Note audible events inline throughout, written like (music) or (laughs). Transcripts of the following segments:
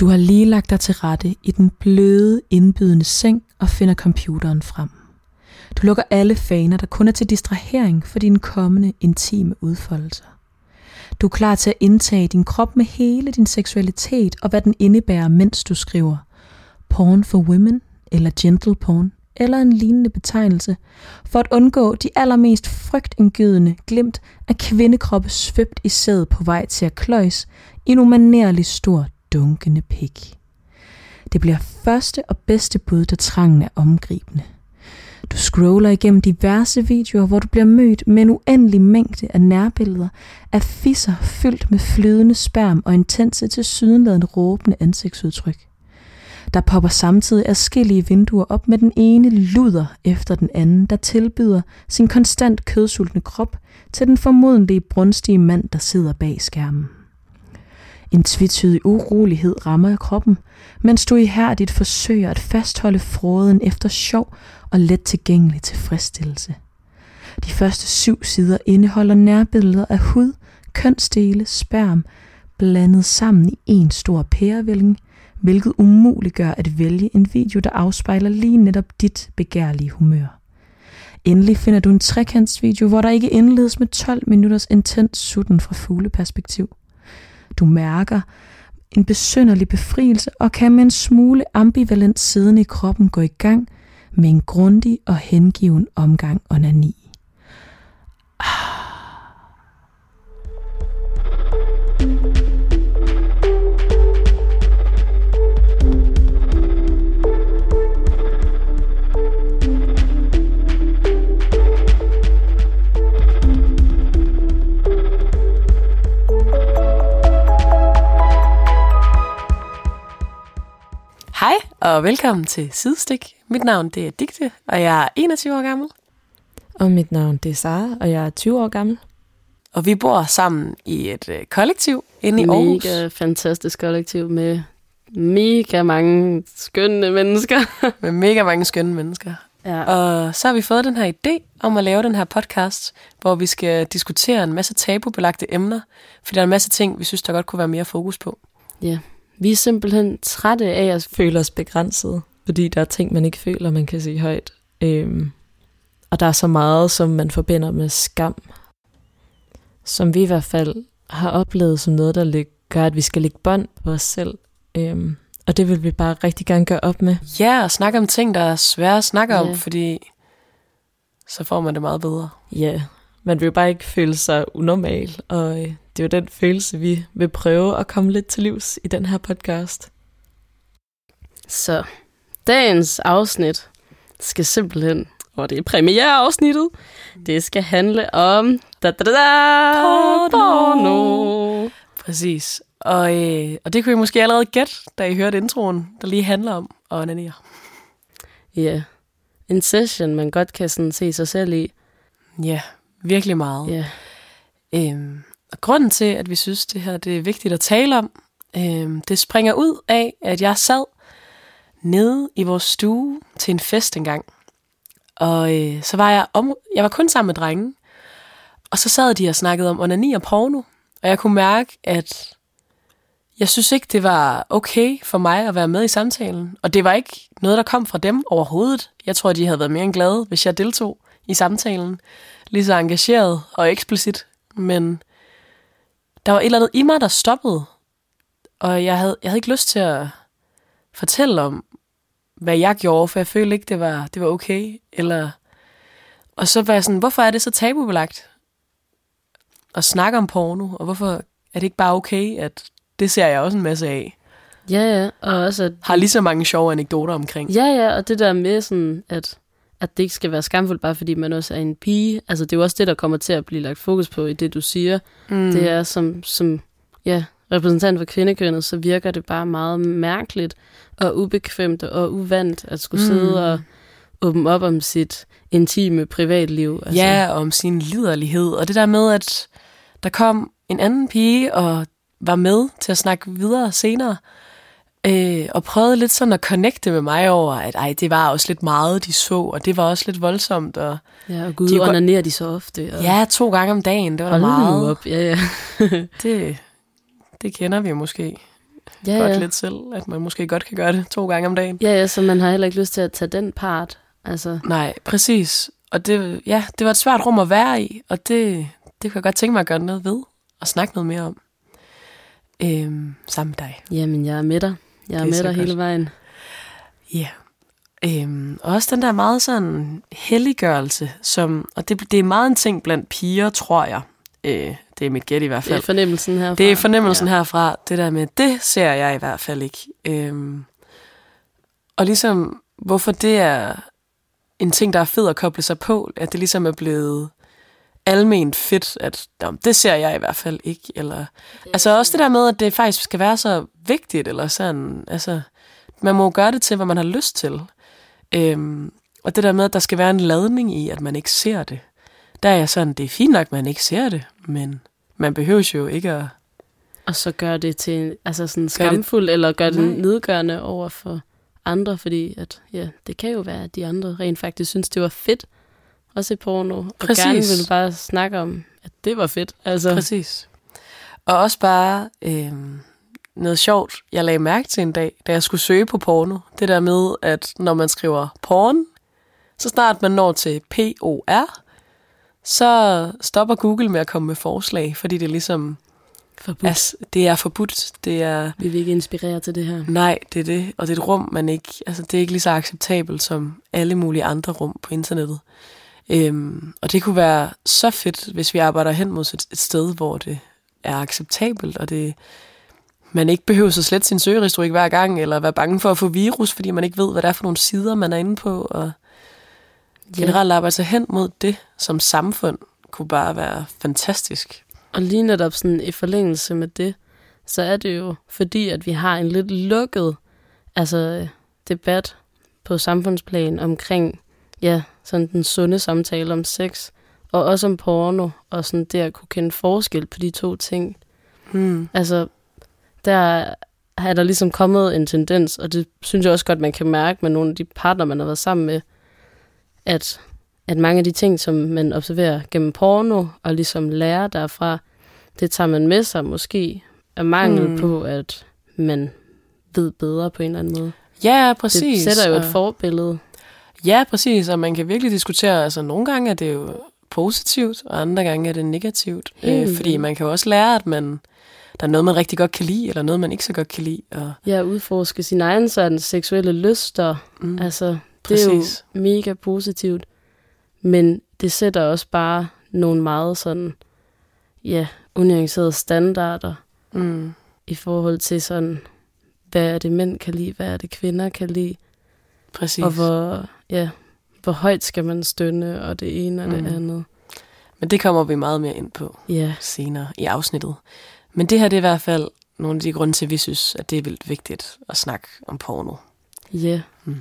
Du har lige lagt dig til rette i den bløde, indbydende seng og finder computeren frem. Du lukker alle faner, der kun er til distrahering for dine kommende intime udfoldelser. Du er klar til at indtage din krop med hele din seksualitet og hvad den indebærer, mens du skriver porn for women eller gentle porn eller en lignende betegnelse, for at undgå de allermest frygtindgydende glimt af kvindekroppe svøbt i sæd på vej til at kløjs i en umanerlig stor dunkende pik. Det bliver første og bedste bud, der trangen er omgribende. Du scroller igennem diverse videoer, hvor du bliver mødt med en uendelig mængde af nærbilleder af fisser fyldt med flydende sperm og intense til sydenladende råbende ansigtsudtryk. Der popper samtidig afskillige vinduer op med den ene luder efter den anden, der tilbyder sin konstant kødsultne krop til den formodentlige brunstige mand, der sidder bag skærmen. En tvetydig urolighed rammer kroppen, mens du ihærdigt forsøger at fastholde fråden efter sjov og let tilgængelig tilfredsstillelse. De første syv sider indeholder nærbilleder af hud, kønsdele, sperm, blandet sammen i en stor pærevælling, hvilket umuliggør at vælge en video, der afspejler lige netop dit begærlige humør. Endelig finder du en trekantsvideo, hvor der ikke indledes med 12 minutters intens sutten fra fugleperspektiv. Du mærker en besynderlig befrielse og kan med en smule ambivalent siden i kroppen gå i gang med en grundig og hengiven omgang onani. Ah. Og velkommen til Sidestik. Mit navn det er Digte, og jeg er 21 år gammel. Og mit navn det er Sara, og jeg er 20 år gammel. Og vi bor sammen i et øh, kollektiv inde i mega Aarhus. Mega fantastisk kollektiv med mega mange skønne mennesker. (laughs) med mega mange skønne mennesker. Ja. Og så har vi fået den her idé om at lave den her podcast, hvor vi skal diskutere en masse tabubelagte emner, fordi der er en masse ting, vi synes, der godt kunne være mere fokus på. Ja, vi er simpelthen trætte af at føle os begrænset, fordi der er ting, man ikke føler, man kan sige højt. Øhm, og der er så meget, som man forbinder med skam, som vi i hvert fald har oplevet som noget, der gør, at vi skal lægge bånd på os selv. Øhm, og det vil vi bare rigtig gerne gøre op med. Ja, og snakke om ting, der er svære at snakke ja. om, fordi så får man det meget bedre. Ja, man vil jo bare ikke føle sig unormal, og øh, det er jo den følelse, vi vil prøve at komme lidt til livs i den her podcast. Så dagens afsnit skal simpelthen, og det er premiereafsnittet, det skal handle om da, da, da, da, porno. Præcis. Og, øh, og det kunne I måske allerede gætte, da I hørte introen, der lige handler om at onanere. Ja, en session, man godt kan sådan se sig selv i. Ja, virkelig meget. Ja. Øhm, og grunden til, at vi synes, det her det er vigtigt at tale om, øhm, det springer ud af, at jeg sad nede i vores stue til en fest engang. Og øh, så var jeg, om, jeg var kun sammen med drenge, og så sad de og snakkede om onani og porno. Og jeg kunne mærke, at jeg synes ikke, det var okay for mig at være med i samtalen. Og det var ikke noget, der kom fra dem overhovedet. Jeg tror, de havde været mere end glade, hvis jeg deltog i samtalen. Lige så engageret og eksplicit. Men der var et eller andet i mig, der stoppede. Og jeg havde, jeg havde ikke lyst til at fortælle om, hvad jeg gjorde, for jeg følte ikke, det var, det var okay. Eller, og så var jeg sådan, hvorfor er det så tabubelagt at snakke om porno? Og hvorfor er det ikke bare okay, at det ser jeg også en masse af? Ja, ja. Og også at, har lige så mange sjove anekdoter omkring. Ja, ja, og det der med sådan, at, at det ikke skal være skamfuldt, bare fordi man også er en pige. Altså, det er jo også det, der kommer til at blive lagt fokus på i det, du siger. Mm. Det er som, som ja, repræsentant for kvindekønnet, så virker det bare meget mærkeligt og ubekvemt og uvandt at skulle mm. sidde og åbne op om sit intime privatliv. Altså. Ja, om sin liderlighed. Og det der med, at der kom en anden pige og var med til at snakke videre senere, øh, og prøvede lidt sådan at connecte med mig over, at ej, det var også lidt meget, de så, og det var også lidt voldsomt. Og ja, og gud, de onanerer de så ofte. Og... Ja, to gange om dagen, det var Hold meget. op, ja, ja. (laughs) det, det kender vi måske. Ja, godt ja. lidt selv, at man måske godt kan gøre det to gange om dagen. Ja, ja, så man har heller ikke lyst til at tage den part. Altså, Nej, præcis. Og det, ja, det var et svært rum at være i, og det, det kunne jeg godt tænke mig at gøre noget ved, og snakke noget mere om. Øhm, sammen med dig. jamen, jeg er med dig. Jeg er, er med dig hele godt. vejen. Ja. Øhm, og også den der meget sådan helliggørelse, som, og det, det er meget en ting blandt piger, tror jeg. Øh, det er mit gæt i hvert Det er fald. fornemmelsen herfra. Det er fornemmelsen ja. herfra, det der med, det ser jeg i hvert fald ikke. Øhm, og ligesom, hvorfor det er en ting, der er fed at koble sig på, at det ligesom er blevet alment fedt, at "Nå, det ser jeg i hvert fald ikke. Eller, altså også det der med, at det faktisk skal være så vigtigt, eller sådan, altså, man må gøre det til, hvad man har lyst til. Øhm, og det der med, at der skal være en ladning i, at man ikke ser det. Der er jeg sådan, det er fint nok, at man ikke ser det, men man behøver jo ikke at Og så gør det til altså sådan Gør det- skamfuld, eller gør det Nej. nedgørende over for andre, fordi at, ja, det kan jo være, at de andre rent faktisk synes, det var fedt at se porno, og Præcis. gerne ville bare snakke om, at det var fedt. Altså, Præcis. Og også bare øh, noget sjovt, jeg lagde mærke til en dag, da jeg skulle søge på porno. Det der med, at når man skriver porn, så snart man når til P-O-R, så stopper Google med at komme med forslag, fordi det ligesom forbudt. er, det er forbudt. Det er, Vi vil ikke inspirere til det her. nej, det er det. Og det er et rum, man ikke, altså det er ikke lige så acceptabelt som alle mulige andre rum på internettet. Øhm, og det kunne være så fedt, hvis vi arbejder hen mod et, et sted, hvor det er acceptabelt, og det man ikke behøver at slette sin søgehistorik hver gang, eller være bange for at få virus, fordi man ikke ved, hvad det er for nogle sider, man er inde på. Og generelt arbejde sig hen mod det som samfund, kunne bare være fantastisk. Og lige netop sådan i forlængelse med det, så er det jo fordi, at vi har en lidt lukket altså, debat på samfundsplan omkring ja, sådan den sunde samtale om sex, og også om porno, og sådan det at kunne kende forskel på de to ting. Hmm. Altså, der er der ligesom kommet en tendens, og det synes jeg også godt, man kan mærke med nogle af de partner, man har været sammen med, at, at mange af de ting, som man observerer gennem porno, og ligesom lærer derfra, det tager man med sig måske af mangel Mm. mm. på, at man ved bedre på en eller anden måde. Ja, præcis. Det sætter jo et forbillede. Ja, præcis, og man kan virkelig diskutere, altså nogle gange er det jo positivt, og andre gange er det negativt. Helt Øh, fordi man kan jo også lære, at man, der er noget, man rigtig godt kan lide, eller noget, man ikke så godt kan lide. Og, Ja, udforske sin egen sådan seksuelle lyster. mm, Altså, det præcis. er jo mega positivt. Men det sætter også bare nogle meget sådan, ja, unuancerede standarder Mm, i forhold til sådan, hvad er det mænd kan lide, hvad er det kvinder kan lide, præcis. og hvor, ja, hvor højt skal man stønne, og det ene og det Mm. andet. Men det kommer vi meget mere ind på Ja, senere i afsnittet. Men det her det er i hvert fald nogle af de grunde til, at vi synes, at det er vildt vigtigt at snakke om porno. ja. Mm.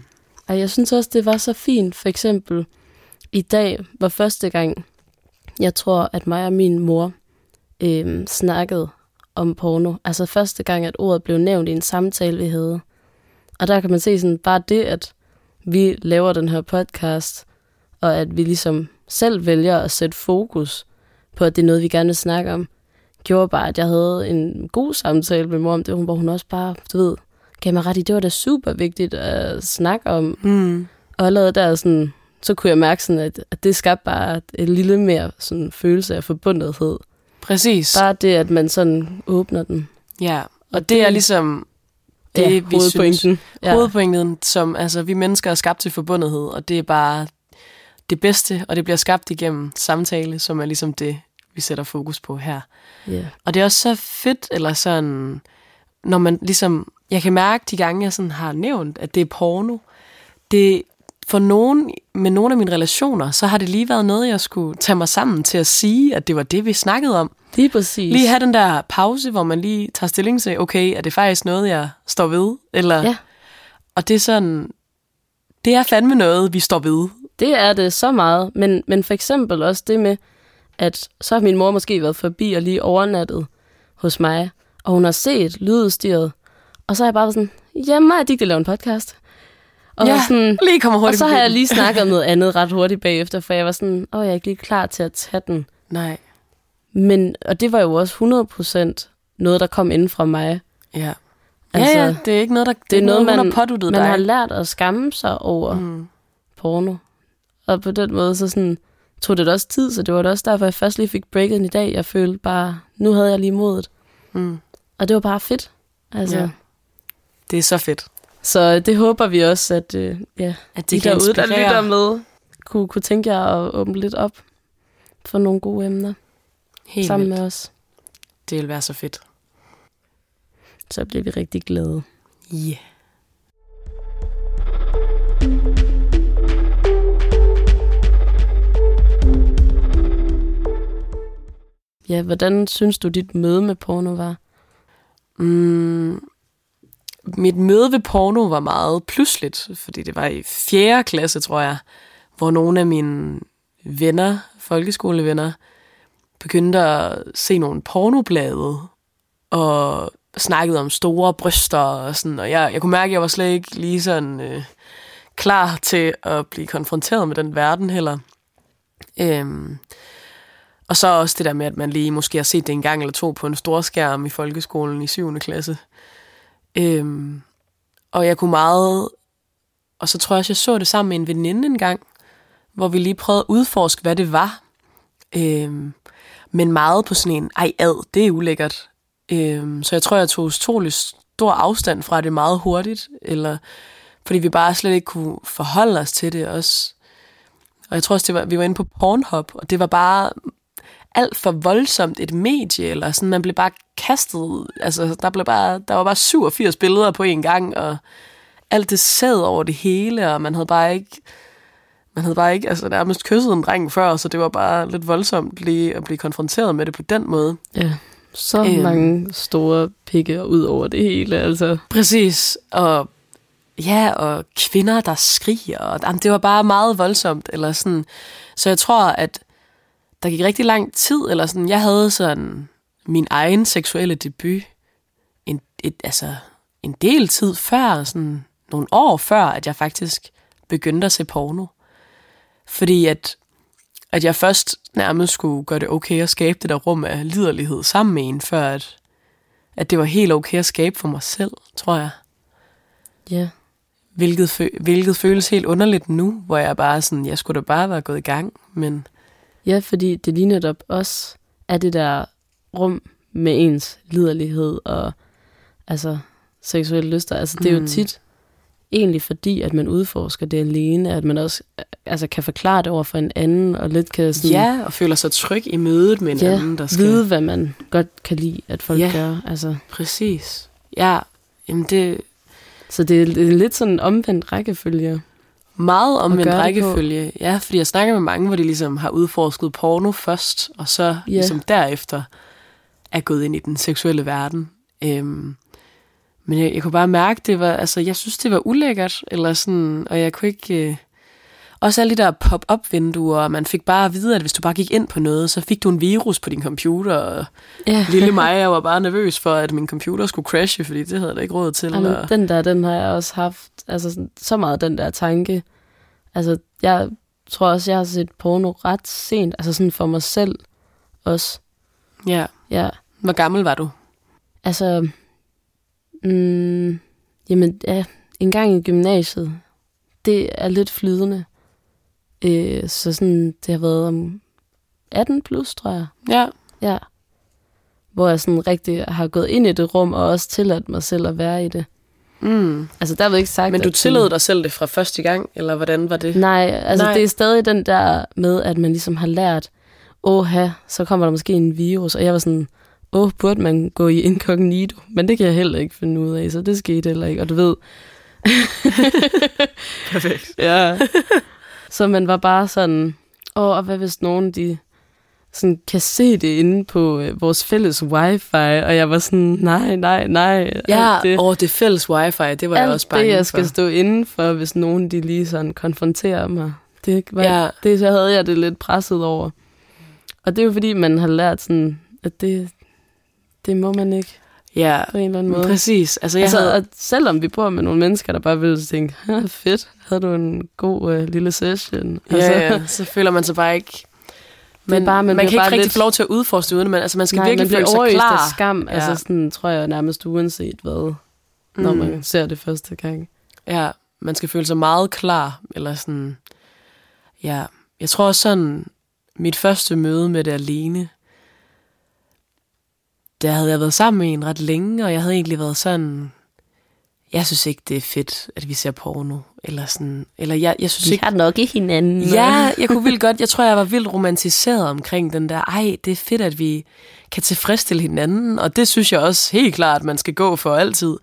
Og jeg synes også, det var så fint, for eksempel, i dag var første gang, jeg tror, at mig og min mor øhm, snakkede om porno. Altså første gang, at ordet blev nævnt i en samtale, vi havde. Og der kan man se sådan, bare det, at vi laver den her podcast, og at vi ligesom selv vælger at sætte fokus på, at det er noget, vi gerne vil snakke om, gjorde bare, at jeg havde en god samtale med mor om det, hvor hun også bare, du ved, gav mig ret i, det var da super vigtigt at snakke om. Mm. Og allerede der, sådan, så kunne jeg mærke, sådan, at, at det skabte bare et lille mere sådan, følelse af forbundethed. Præcis. Bare det, at man sådan åbner den. Ja, og det er ligesom det, ja, vi hovedpointen. synes, Ja. hovedpointen, som altså, vi mennesker er skabt til forbundethed, og det er bare det bedste, og det bliver skabt igennem samtale, som er ligesom det, vi sætter fokus på her. Ja. Og det er også så fedt, eller sådan, når man ligesom, jeg kan mærke de gange, jeg sådan har nævnt, at det er porno, det for nogen, med nogle af mine relationer, så har det lige været noget, jeg skulle tage mig sammen til at sige, at det var det, vi snakkede om. Lige præcis. Lige have den der pause, hvor man lige tager stilling til, okay, er det faktisk noget, jeg står ved? Eller, Ja. Og det er sådan, det er fandme noget, vi står ved. Det er det så meget. Men, men for eksempel også det med, at så har min mor måske været forbi og lige overnattet hos mig, og hun har set lydudstyret, og så har jeg bare været sådan, ja, mig og Digte laver en podcast. Og, Ja, sådan, Lige kommer og hurtigt så har jeg lige snakket om noget (laughs) andet ret hurtigt bagefter, for jeg var sådan, åh, jeg er ikke lige klar til at tage den. Nej, Men, og det var jo også 100% noget, der kom inden fra mig. ja. Nej, det er ikke noget, der det, det er noget, hun man, har man dig. har lært at skamme sig over mm. porno. Og på den måde, så sådan, tog det også tid, så det var da også derfor, jeg først lige fik breaket i dag. Jeg følte bare, nu havde jeg lige modet. Mm. Og det var bare fedt. Altså, Ja. ja. Det er så fedt. Så det håber vi også, at øh, ja, At de derude, der lytter med, kunne, kunne tænke jer at åbne lidt op for nogle gode emner Helt sammen vildt. med os. Det vil være så fedt. Så bliver vi rigtig glade. Ja. Yeah. Ja, hvordan synes du, dit møde med porno var? Mm, mit møde ved porno var meget pludseligt, fordi det var i 4. klasse, tror jeg, hvor nogle af mine venner, folkeskolevenner, begyndte at se nogle pornoblade og snakkede om store bryster og sådan, og jeg, jeg kunne mærke, at jeg var slet ikke lige sådan øh, klar til at blive konfronteret med den verden heller. Øhm, og så også det der med, at man lige måske har set det en gang eller to på en stor skærm i folkeskolen i 7. klasse. Øhm, og jeg kunne meget... Og så tror jeg også, jeg så det sammen med en veninde en gang, hvor vi lige prøvede at udforske, hvad det var. Øhm, men meget på sådan en, ej ad, det er ulækkert. Øhm, så jeg tror, jeg tog utrolig stor afstand fra det meget hurtigt, eller fordi vi bare slet ikke kunne forholde os til det også. Og jeg tror også, det var, vi var inde på Pornhub, og det var bare alt for voldsomt et medie, eller sådan, man blev bare kastet, altså der, blev bare, der var bare 87 billeder på en gang, og alt det sad over det hele, og man havde bare ikke, man havde bare ikke, altså nærmest kysset en dreng før, så det var bare lidt voldsomt lige at blive konfronteret med det på den måde. Ja, så Øhm. mange store pikke ud over det hele, altså. Præcis, og ja, og kvinder, der skriger, og jamen, det var bare meget voldsomt, eller sådan. Så jeg tror, at der gik rigtig lang tid, eller sådan, jeg havde sådan min egen seksuelle debut en, et, altså, en del tid før, sådan nogle år før, at jeg faktisk begyndte at se porno. Fordi at, at jeg først nærmest skulle gøre det okay at skabe det der rum af liderlighed sammen med en, før at, at det var helt okay at skabe for mig selv, tror jeg. Ja. Hvilket, fø- hvilket føles helt underligt nu, hvor jeg bare sådan, jeg skulle da bare være gået i gang, men Ja, fordi det lige netop også er det der rum med ens liderlighed og altså seksuelle lyster. Altså det er jo Mm. tit egentlig fordi, at man udforsker det alene, at man også altså, kan forklare det over for en anden, og lidt kan sådan, ja, og føler sig tryg i mødet med en Ja, anden, der skal... vide, hvad man godt kan lide, at folk Ja. gør. Altså, Præcis. Ja, jamen det så det er, det er lidt sådan en omvendt rækkefølge. meget om At en gøre det rækkefølge. Ja, fordi jeg snakker med mange, hvor de ligesom har udforsket porno først, og så Ja. ligesom derefter er gået ind i den seksuelle verden. Øhm, men jeg, jeg kunne bare mærke, det var, altså, jeg synes, det var ulækkert, eller sådan, og jeg kunne ikke... Øh, også alle de der pop-up-vinduer, og man fik bare at vide, at hvis du bare gik ind på noget, så fik du en virus på din computer, og Ja. lille mig, jeg var bare nervøs for, at min computer skulle crashe, fordi det havde jeg da ikke råd til. Jamen, og, den der, den har jeg også haft, altså sådan, så meget den der tanke. Altså, jeg tror også, jeg har set porno ret sent, altså sådan for mig selv også. ja. Ja, Hvor gammel var du? altså, mm, jamen, ja, en gang i gymnasiet, det er lidt flydende. Øh, så sådan, det har været om 18 plus, tror jeg. Ja. Ja. Hvor jeg sådan rigtig har gået ind i det rum, og også tilladt mig selv at være i det. Mm. Altså, der er ikke sagt, Men du sådan- tillod dig selv det fra første gang, eller hvordan var det? Nej, altså. Nej. det er stadig den der med, at man ligesom har lært, åh, så kommer der måske en virus, og jeg var sådan, åh, burde man gå i incognito? Men det kan jeg heller ikke finde ud af, så det skete heller ikke, og du ved. (laughs) Perfekt. Ja. så man var bare sådan, åh, og hvad hvis nogen, de sådan kan se det inde på øh, vores fælles wifi, og jeg var sådan, nej, nej, nej. Ja, det, og det fælles wifi, det var jeg alt også bange det, jeg for. skal stå inden for, hvis nogen de lige sådan konfronterer mig. Det, var, ja. det så havde jeg det lidt presset over. Og det er jo fordi, man har lært sådan, at det, det må man ikke Ja, på en eller anden måde. præcis. Altså, jeg Altså, havde... at selvom vi bor med nogle mennesker, der bare vil tænke, "Ha, fedt, havde du en god øh, lille session. Altså, Ja, ja, så føler man sig bare ikke... (laughs) Men bare- man man, kan ikke bare rigtig lidt- få lov til at udforske uden, men altså, man skal Nej, virkelig man føle sig klar. af skam. Ja. Altså sådan, tror jeg nærmest uanset hvad. når Mm. man ser det første gang. Ja, man skal føle sig meget klar, eller sådan, ja, jeg tror også sådan, mit første møde med det alene, der havde jeg været sammen med en ret længe, og jeg havde egentlig været sådan, jeg synes ikke, det er fedt, at vi ser porno, eller sådan, eller jeg, jeg synes ikke, har nok i hinanden. Ja, jeg kunne vildt godt. Jeg tror, jeg var vildt romantiseret omkring den der, ej, det er fedt, at vi kan tilfredsstille hinanden, og det synes jeg også helt klart, at man skal gå for altid.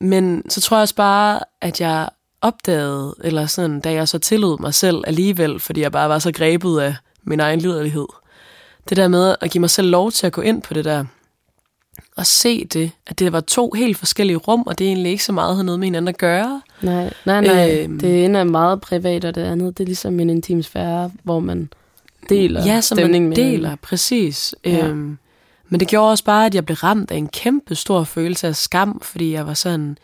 Men så tror jeg også bare, at jeg opdagede, eller sådan, da jeg så tillod mig selv alligevel, fordi jeg bare var så grebet af min egen liderlighed. Det der med at give mig selv lov til at gå ind på det der, og se det, at det var to helt forskellige rum, og det egentlig ikke så meget havde noget med hinanden at gøre. Nej, nej, nej. Øhm. Det ene er meget privat, og det andet, det er ligesom en intim sfære, hvor man deler ja, som man deler, hinanden. præcis. Ja. Øhm, men det gjorde også bare, at jeg blev ramt af en kæmpe stor følelse af skam, fordi jeg var sådan,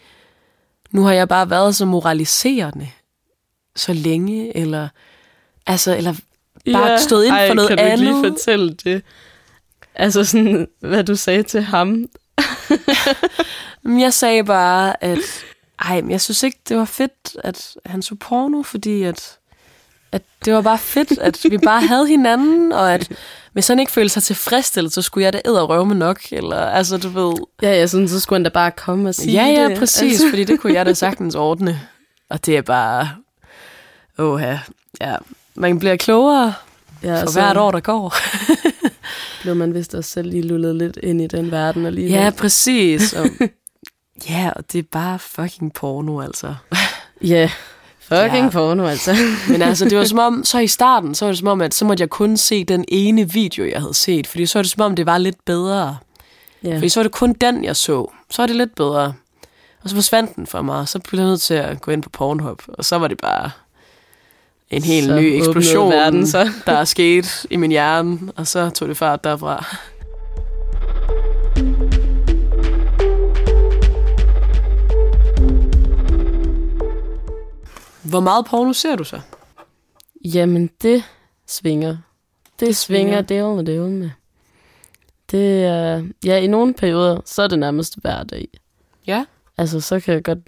nu har jeg bare været så moraliserende så længe, eller, altså, eller bare stået ind ej, for noget kan du ikke andet. lige fortælle det? Altså sådan, hvad du sagde til ham. (laughs) Jeg sagde bare, at ej, men jeg synes ikke, det var fedt, at han så porno, fordi at, at det var bare fedt, at vi bare havde hinanden, og at hvis han ikke følte sig tilfredsstillet, så skulle jeg da æde røve med nok, eller altså, du ved. Ja, jeg synes, så skulle han da bare komme og sige Ja, ja, det. præcis, Altså. fordi det kunne jeg da (laughs) sagtens ordne. Og det er bare, åh ja, man bliver klogere Ja, for så hvert år, der går. (laughs) blev man vist også selv lige lullet lidt ind i den verden. Og lige Ja, præcis. Og, (laughs) ja, og det er bare fucking porno, altså. (laughs) ja. Fucking Ja. porno, altså. Men altså, det var som om, så i starten, så var det som om, at så måtte jeg kun se den ene video, jeg havde set. Fordi så var det som om, det var lidt bedre. Ja. Fordi så var det kun den, jeg så. Så var det lidt bedre. Og så forsvandt den for mig, og så blev jeg nødt til at gå ind på Pornhub. Og så var det bare en helt Så ny eksplosion, verden så. der er sket i min hjerne. Og så tog det fart derfra. Hvor meget porno ser du så? Jamen, det svinger. Det, Det svinger. det er med, det er med. Det er, ja, i nogle perioder, så er det nærmest hver dag. Ja. Altså, så kan jeg godt,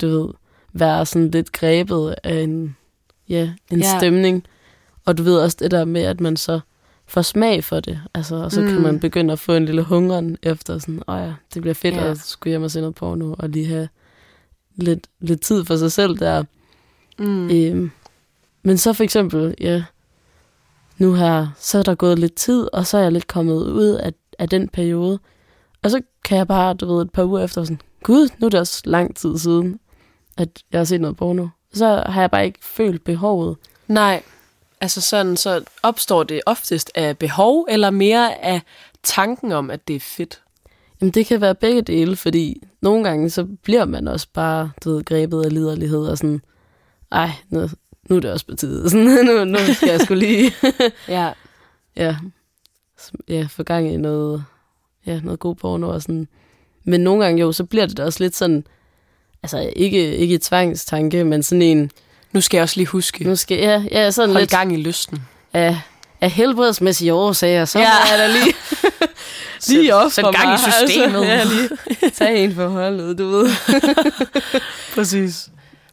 du ved, være sådan lidt grebet af en, ja, en Ja. stemning. Og du ved også det der med, at man så får smag for det. Altså, og så mm. Mm. kan man begynde at få en lille hungeren efter sådan, åh ja, det bliver fedt Ja. at skulle hjem og se noget porno, og lige have lidt, lidt tid for sig selv der. Mm. Øhm, men så for eksempel, ja, nu her, så er der gået lidt tid, og så er jeg lidt kommet ud af, af den periode. Og så kan jeg bare, du ved, et par uger efter sådan, gud, nu er det også lang tid siden, at jeg har set noget porno. Så har jeg bare ikke følt behovet. Nej, altså sådan, så opstår det oftest af behov, eller mere af tanken om, at det er fedt. Jamen, det kan være begge dele, fordi nogle gange, så bliver man også bare, du ved, grebet af liderlighed, og sådan, ej, nu, nu er det også på tide. (laughs) Sådan, nu, nu skal jeg skulle lige... (laughs) Ja. ja, ja, få gang i noget, ja, noget god porno og sådan. Men nogle gange jo, så bliver det da også lidt sådan, altså ikke, ikke tvangstanke, men sådan en, Nu skal jeg også lige huske, nu skal ja, ja sådan hold lidt gang i lysten. af, af helbredsmæssige årsager, så Ja. ja. er der lige, (laughs) lige op for gang i mig, systemet. Altså, ja, lige tage en for holdet, du ved. (laughs) Præcis.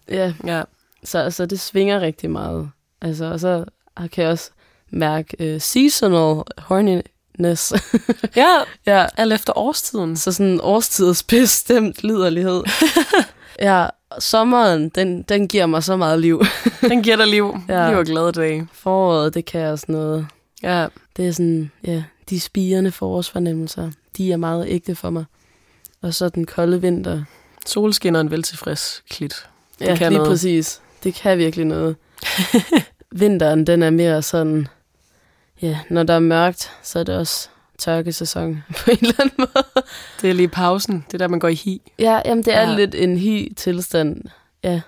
Ja, Ja. så, så det svinger rigtig meget. Altså, og så kan jeg også mærke uh, seasonal horniness. ja, (laughs) ja, alt efter årstiden. Så sådan en årstidsbestemt liderlighed. Ja, sommeren, den, den giver mig så meget liv. (laughs) Den giver dig liv. Ja. Liv og glade dage. Foråret, det kan også noget. Ja. Det er sådan, ja, de spirende forårsfornemmelser, de er meget ægte for mig. Og så den kolde vinter. Solskinner en veltilfreds klit. Det ja, kan lige noget. præcis. Det kan virkelig noget. (laughs) Vinteren, den er mere sådan, ja, når der er mørkt, så er det også tørkesæson (laughs) på en eller anden måde. Det er lige pausen. Det er der, man går i hi. Ja, jamen det er Ja. lidt en hi-tilstand. Ja.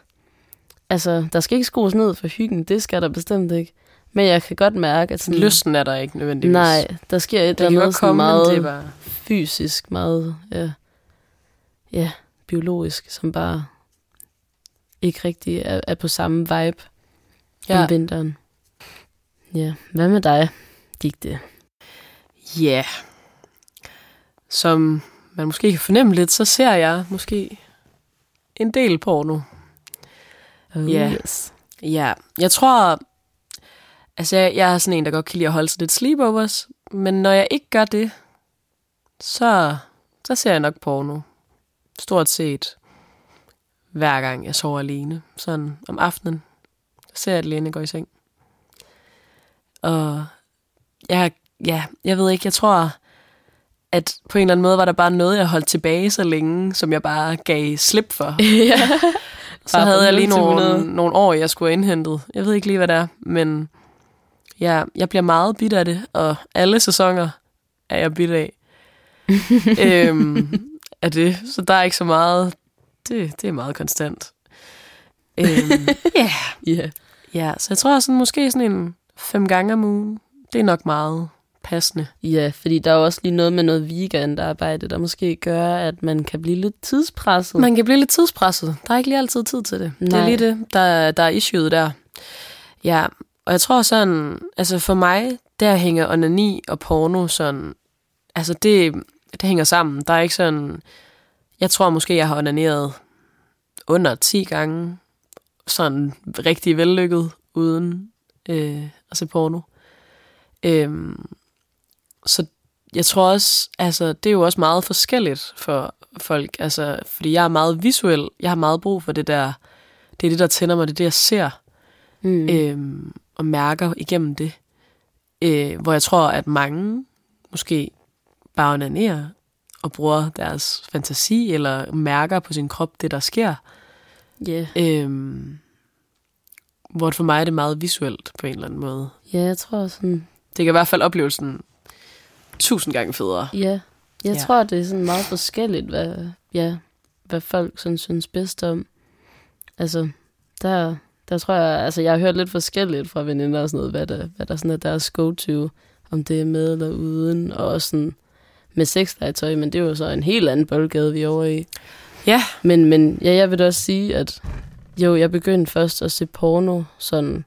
Altså, der skal ikke skrues ned for hyggen, det skal der bestemt ikke. Men jeg kan godt mærke, at sådan... Lysten er der ikke nødvendigvis. Nej, der sker et eller andet komme, meget det bare... fysisk, meget ja, ja, biologisk, som bare ikke rigtig er, er på samme vibe ja. Om vinteren. Ja, hvad med dig, gik Ja. Som man måske kan fornemme lidt, så ser jeg måske en del porno. Oh, Ja. yes. Ja, jeg tror... Altså, jeg, jeg er sådan en, der godt kan lide at holde sig lidt sleepovers, men når jeg ikke gør det, så, så ser jeg nok porno. Stort set hver gang jeg sover alene. Sådan om aftenen. Så ser jeg det lige, inden jeg går i seng. Og jeg, ja, jeg ved ikke, jeg tror, at på en eller anden måde var der bare noget, jeg holdt tilbage så længe, som jeg bare gav slip for. (laughs) ja. Så Bare havde jeg lige 0 til 100. nogle, nogle år, jeg skulle have indhentet. Jeg ved ikke lige, hvad det er, men ja, jeg bliver meget bidt af det, og alle sæsoner er jeg bidt af. (laughs) øhm, af det, så der er ikke så meget. Det, det er meget konstant. Øhm, (laughs) ja, Ja. ja, så jeg tror sådan, måske sådan en fem gange om ugen, det er nok meget passende. ja, fordi der er også lige noget med noget weekendarbejde, der måske gør, at man kan blive lidt tidspresset. Man kan blive lidt tidspresset. Der er ikke lige altid tid til det. Det er Nej. lige det, der, der er issueet der. Ja, og jeg tror sådan, altså for mig, der hænger onani og porno sådan, altså det, det hænger sammen. Der er ikke sådan, jeg tror måske, jeg har onaneret under 10 gange, sådan rigtig vellykket, uden øh, at se porno. Øhm, så jeg tror også, altså det er jo også meget forskelligt for folk, altså fordi jeg er meget visuel, jeg har meget brug for det der, det er det, der tænder mig, det er det, jeg ser Mm. øhm, og mærker igennem det. Øh, hvor jeg tror, at mange måske bare onanerer og bruger deres fantasi eller mærker på sin krop det, der sker. Ja. Øhm, hvor for mig er det meget visuelt på en eller anden måde. ja, jeg tror sådan, Det kan i hvert fald oplevelsen tusind gange federe. ja. Jeg Ja. tror, det er sådan meget forskelligt, hvad, ja, hvad folk sådan synes bedst om. Altså, der, der tror jeg, altså jeg har hørt lidt forskelligt fra veninder og sådan noget, hvad der, hvad der sådan er deres go-to, om det er med eller uden, og også sådan med sexlegetøj, men det er jo så en helt anden boldgade, vi er over i. Ja. Men, men ja, jeg vil da også sige, at jo, jeg begyndte først at se porno, sådan,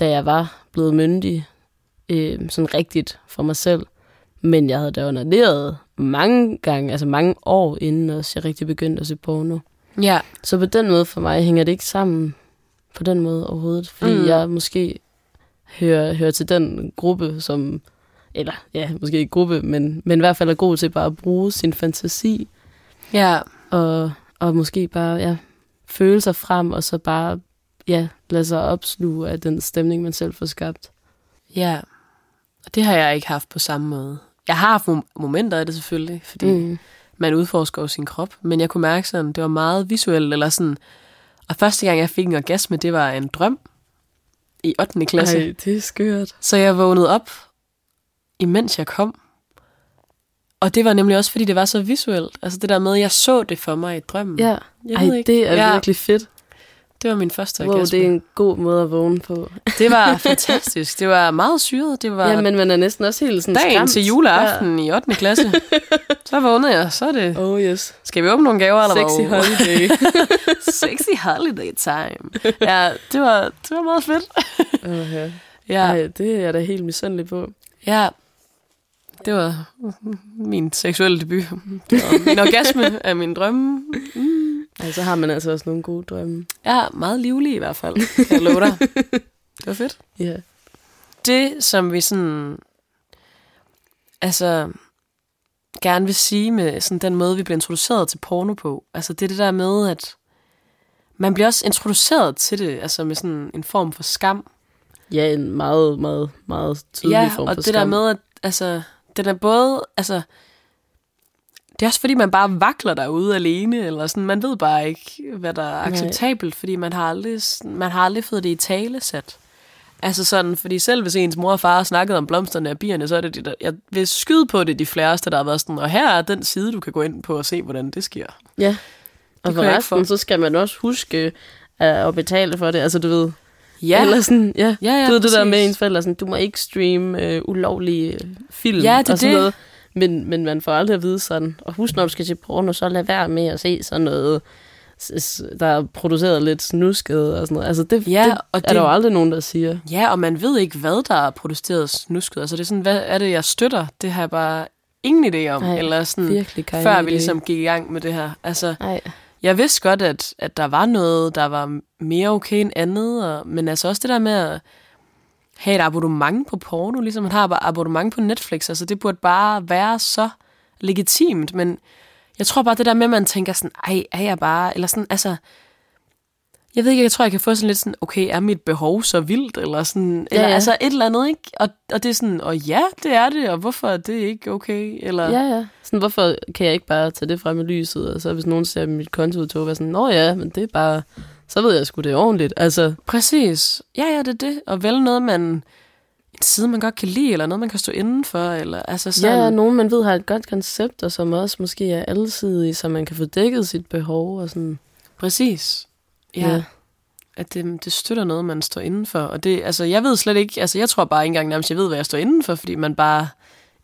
da jeg var blevet myndig, øh, sådan rigtigt for mig selv. Men jeg havde da onaneret mange gange, altså mange år inden også jeg rigtig begyndte at se porno. Ja, Så på den måde for mig hænger det ikke sammen på den måde overhovedet, fordi Mm. jeg måske hører, hører til den gruppe, som, eller ja, måske ikke gruppe, men, men i hvert fald er god til bare at bruge sin fantasi, ja, og, og måske bare ja, føle sig frem, og så bare ja, lade sig opsluge af den stemning, man selv får skabt. ja. Og det har jeg ikke haft på samme måde. Jeg har haft mom- momenter af det selvfølgelig, fordi mm. Man udforsker jo sin krop, men jeg kunne mærke sådan, det var meget visuelt, eller sådan, og første gang jeg fik en orgasme, det var en drøm i 8. klasse. Ej. Det er skørt. Så jeg vågnede op, imens jeg kom, og det var nemlig også, fordi det var så visuelt. Altså det der med, at jeg så det for mig i drømmen. Ja, jeg Ej, det er ja, virkelig fedt. Det var min første Wow, orgasme. det er en god måde at vågne på. det var fantastisk. Det var meget syret. Det var Ja, men man er næsten også helt sådan dagen skræmt. til juleaften i 8. klasse. så vågnede jeg, så er det... Ja. Oh yes. Skal vi åbne nogle gaver, eller Sexy hvad? holiday. (laughs) Sexy holiday time. Ja, det var, det var meget fedt. oh, ja. Ja, Ej, det er jeg da helt misundelig på. ja. Det var min seksuelle debut. Det var min orgasme af min drømme. Ej, så har man altså også nogle gode drømme. Ja, meget livlig i hvert fald, kan jeg love dig. (laughs) Det var fedt. Ja. Det, som vi sådan... Altså, gerne vil sige med sådan den måde, vi bliver introduceret til porno på. Altså, det er det der med, at man bliver også introduceret til det, altså med sådan en form for skam. Ja, en meget, meget, meget tydelig ja, form og for det der skam. med, at altså, den er både, altså, det er også fordi, man bare vakler derude alene, eller sådan, man ved bare ikke, hvad der er Nej. acceptabelt, fordi man har aldrig, man har aldrig fået det i tale sat. Altså sådan, fordi selv hvis ens mor og far har snakket om blomsterne og bierne, så er det de der, jeg vil skyde på det de fleste, der har været sådan, og her er den side, du kan gå ind på og se, hvordan det sker. Ja. Og forresten, få. så skal man også huske uh, at betale for det. Altså, du ved... Ja, Eller sådan, ja. ja, ja du ved det der med ens forældre, sådan, du må ikke streame øh, ulovlige øh, film Ja, det og sådan det. noget. Men, men man får aldrig at vide sådan, og husk, når du skal til porno, så lad være med at se sådan noget, der er produceret lidt snusket og sådan noget. Altså, det, Ja, det og er det- der jo aldrig nogen, der siger. Ja, og man ved ikke, hvad der er produceret snusket. Altså det er sådan, hvad er det, jeg støtter? Det har jeg bare ingen idé om. Nej, eller sådan, før vi ligesom gik i gang med det her. Altså, Nej, jeg vidste godt, at, at der var noget, der var mere okay end andet, og, men altså også det der med at have et abonnement på porno, ligesom man har bare abonnement på Netflix, altså det burde bare være så legitimt, men jeg tror bare det der med, at man tænker sådan, ej, er jeg bare, eller sådan, altså, jeg ved ikke, jeg tror, jeg kan få sådan lidt sådan, okay, er mit behov så vildt, eller sådan, Ja, eller ja. altså et eller andet, ikke? Og, og det er sådan, og ja, det er det, og hvorfor er det ikke okay, eller... ja, ja. Sådan, hvorfor kan jeg ikke bare tage det frem i lyset, og så hvis nogen ser mit kontoudtog, være sådan, nå ja, men det er bare, så ved jeg sgu det er ordentligt. Altså, Præcis. Ja, ja, det er det. Og vel noget, man... En side, man godt kan lide, eller noget, man kan stå indenfor, eller altså sådan... ja, nogen man ved har et godt koncept, og som også måske er alsidig, så man kan få dækket sit behov og sådan. Præcis. Ja, Ja. ja. at det, det støtter noget, man står indenfor. Og det, altså, jeg ved slet ikke... Altså, jeg tror bare ikke engang nærmest, jeg ved, hvad jeg står indenfor, fordi man bare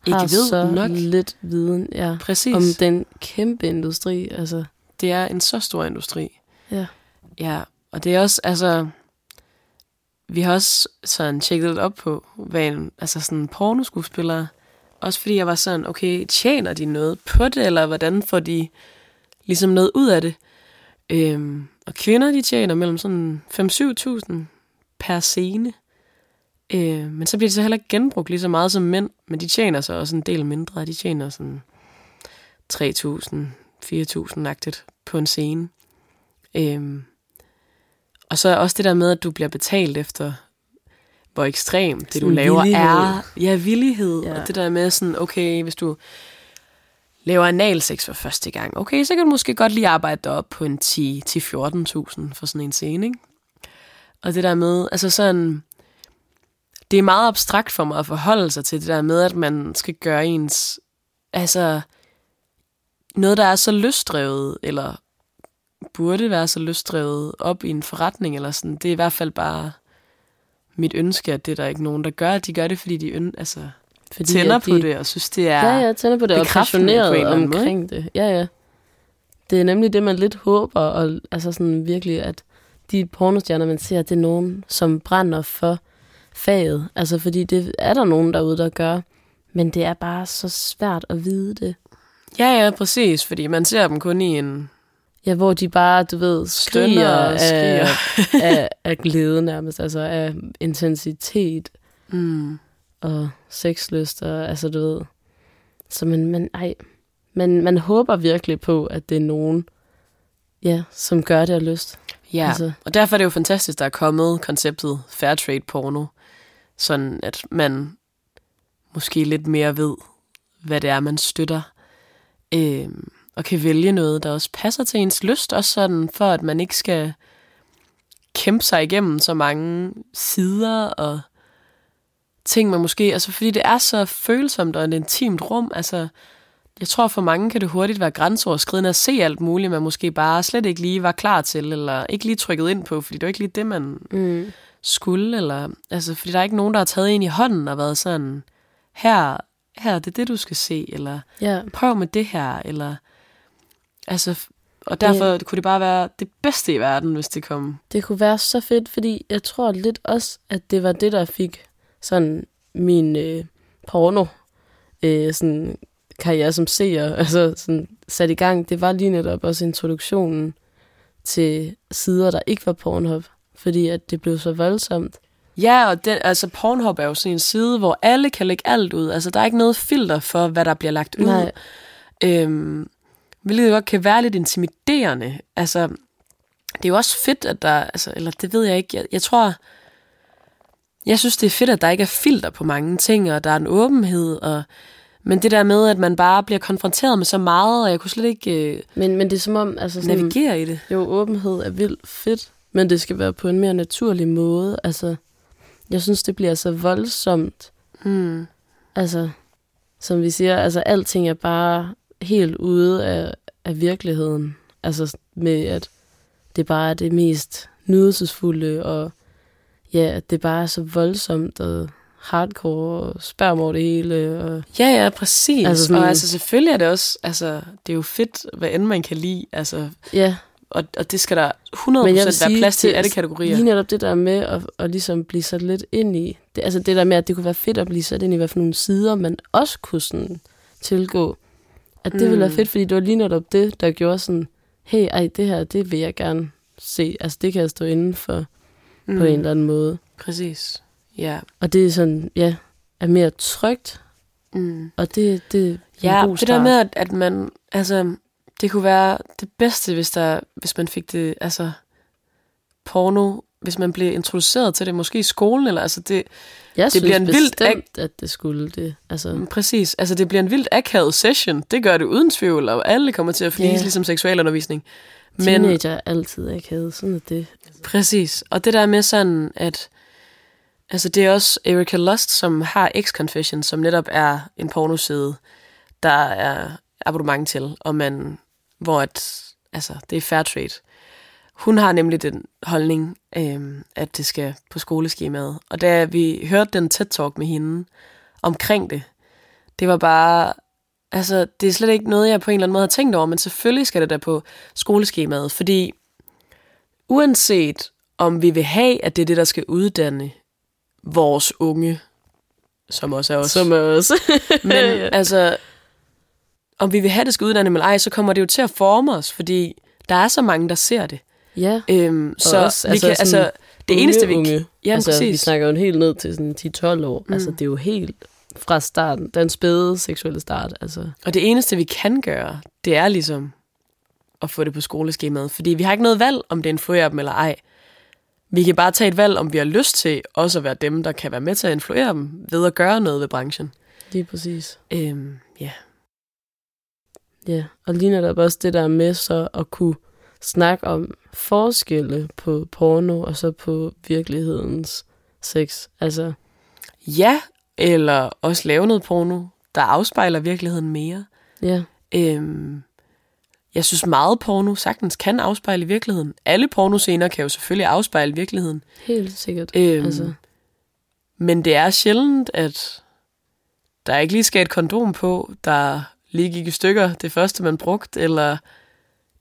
ikke har ved så nok. lidt viden, ja. Præcis. Om den kæmpe industri, altså. Det er en så stor industri. Ja. Ja, og det er også, altså... Vi har også sådan tjekket lidt op på, hvad en, altså sådan pornoskuespillere, også fordi jeg var sådan, okay, tjener de noget på det, eller hvordan får de ligesom noget ud af det? Øhm, og kvinder, de tjener mellem sådan 5-7.000 per scene. Øh, men så bliver de så heller ikke genbrugt lige så meget som mænd, men de tjener så også en del mindre. De tjener sådan 3.000, 4.000-agtigt på en scene. Øh, og så også det der med, at du bliver betalt efter, hvor ekstremt det, du laver, villighed. er. Ja, villighed. Ja. Ja. Og det der med sådan, okay, hvis du laver analsex for første gang, okay, så kan du måske godt lige arbejde dig op på en 10-14.000 for sådan en scene, ikke? Og det der med, altså sådan, det er meget abstrakt for mig at forholde sig til det der med, at man skal gøre ens, altså, noget, der er så lystdrevet, eller burde være så lystdrevet op i en forretning, eller sådan, det er i hvert fald bare mit ønske, at det er der ikke nogen, der gør. De gør det, fordi de øn, altså, Fordi tænder at de, på det, og synes, det er... Ja, ja, tænder på det, og passioneret anden måde, omkring det. Ja, ja. Det er nemlig det, man lidt håber, og altså sådan virkelig, at de pornostjerner, man ser, det er nogen, som brænder for faget. Altså, fordi det er der nogen derude, der gør. Men det er bare så svært at vide det. Ja, ja, præcis, fordi man ser dem kun i en... Ja, hvor de bare, du ved, skriger, og af, skriger. (laughs) af, af glæde nærmest, altså af intensitet Mm. og sexlyst, og altså du ved. Så man, man, ej, man, man håber virkelig på, at det er nogen, ja, som gør det af lyst. Ja, altså. og derfor er det jo fantastisk, der er kommet konceptet fair trade porno, sådan at man måske lidt mere ved, hvad det er, man støtter, øhm, og kan vælge noget, der også passer til ens lyst, også sådan for, at man ikke skal kæmpe sig igennem så mange sider og ting, man måske, altså fordi det er så følsomt og et intimt rum, altså jeg tror for mange kan det hurtigt være grænseoverskridende at se alt muligt, man måske bare slet ikke lige var klar til, eller ikke lige trykket ind på, fordi det var ikke lige det, man Mm. skulle, eller, altså, fordi der er ikke nogen, der har taget en i hånden og været sådan, her, her, det er det, du skal se, eller Ja, prøv med det her, eller, altså, og derfor ja. kunne det bare være det bedste i verden, hvis det kom. det kunne være så fedt, fordi jeg tror lidt også, at det var det, der fik sådan min øh, porno øh, sådan karriere som seer, (laughs) altså sådan sat i gang. Det var lige netop også introduktionen til sider, der ikke var Pornhub, fordi at det blev så voldsomt. Ja, og den, altså Pornhub er jo sådan en side, hvor alle kan lægge alt ud. Altså, der er ikke noget filter for, hvad der bliver lagt ud. Nej. Øhm, hvilket godt kan være lidt intimiderende. Altså, det er jo også fedt, at der... Altså, eller det ved jeg ikke. Jeg, jeg tror... Jeg synes, det er fedt, at der ikke er filter på mange ting, og der er en åbenhed, og... Men det der med, at man bare bliver konfronteret med så meget, og jeg kunne slet ikke øh, Men, men det er som om, altså sådan, navigere i det. jo, åbenhed er vildt fedt, men det skal være på en mere naturlig måde. Altså, jeg synes, det bliver så voldsomt. Mm. Altså, som vi siger, altså alting er bare helt ude af, af virkeligheden. Altså med, at det bare er det mest nydelsesfulde, og ja, at det bare er så voldsomt og hardcore, og sperm over det hele. Og, Ja, ja, præcis. Altså sådan- Og altså selvfølgelig er det også, altså det er jo fedt, hvad end man kan lide, altså, ja, og, og det skal der 100% Men jeg vil være plads til i alle kategorier. lige netop det der med at, at ligesom blive sat lidt ind i, det, altså det der med, at det kunne være fedt at blive sat ind i, hvad for nogle sider man også kunne sådan tilgå. At det mm. ville være fedt, fordi det var lige netop det, der gjorde sådan, hey, ej, det her, det vil jeg gerne se. Altså, det kan jeg stå inden for mm. på en eller anden måde. Præcis. Ja. Og det er sådan, ja, er mere trygt. Mm. Og det, det er Ja, en god det der start. med, at, at man, altså, det kunne være det bedste, hvis, der, hvis man fik det, altså, porno, hvis man blev introduceret til det, måske i skolen, eller altså det, jeg det synes bliver en vildt bestemt, at det skulle det. Altså, præcis, altså det bliver en vildt akavet session, det gør det uden tvivl, og alle kommer til at flise, yeah. ligesom seksualundervisning. Men, teenager er altid akavet, sådan er det. Præcis. Og det der med sådan, at altså det er også Erika Lust, som har X-Confession, som netop er en pornoside, der er abonnement til, og man, hvor at, altså, det er fair trade. Hun har nemlig den holdning, øhm, at det skal på skoleskemaet. Og da vi hørte den TED-talk med hende omkring det, det var bare, altså det er slet ikke noget, jeg på en eller anden måde har tænkt over, men selvfølgelig skal det da på skoleskemaet, fordi uanset om vi vil have, at det er det, der skal uddanne vores unge, som også er os. Som er også. (laughs) Men altså, om vi vil have, det skal uddanne eller ej, så kommer det jo til at forme os, fordi der er så mange, der ser det. Ja, Øhm, så også, vi altså kan, altså, det unge, eneste, vi unge. Ja, altså, præcis. vi snakker jo helt ned til sådan 10-12 år. Mm. Altså, det er jo helt fra starten. Den spæde seksuelle start. Altså. Og det eneste, vi kan gøre, det er ligesom at få det på skoleskemaet. Fordi vi har ikke noget valg, om det influerer dem eller ej. Vi kan bare tage et valg, om vi har lyst til også at være dem, der kan være med til at influere dem ved at gøre noget ved branchen. Lige præcis. Øhm, ja. Ja, og lige netop også det der med så at kunne snakke om forskelle på porno og så på virkelighedens sex. Altså, Ja, eller også lave noget porno, der afspejler virkeligheden mere. ja, Øhm, jeg synes meget porno sagtens kan afspejle virkeligheden. Alle pornoscener kan jo selvfølgelig afspejle virkeligheden. helt sikkert. Øhm, altså, Men det er sjældent, at der ikke lige skal et kondom på, der lige gik i stykker det første, man brugte, eller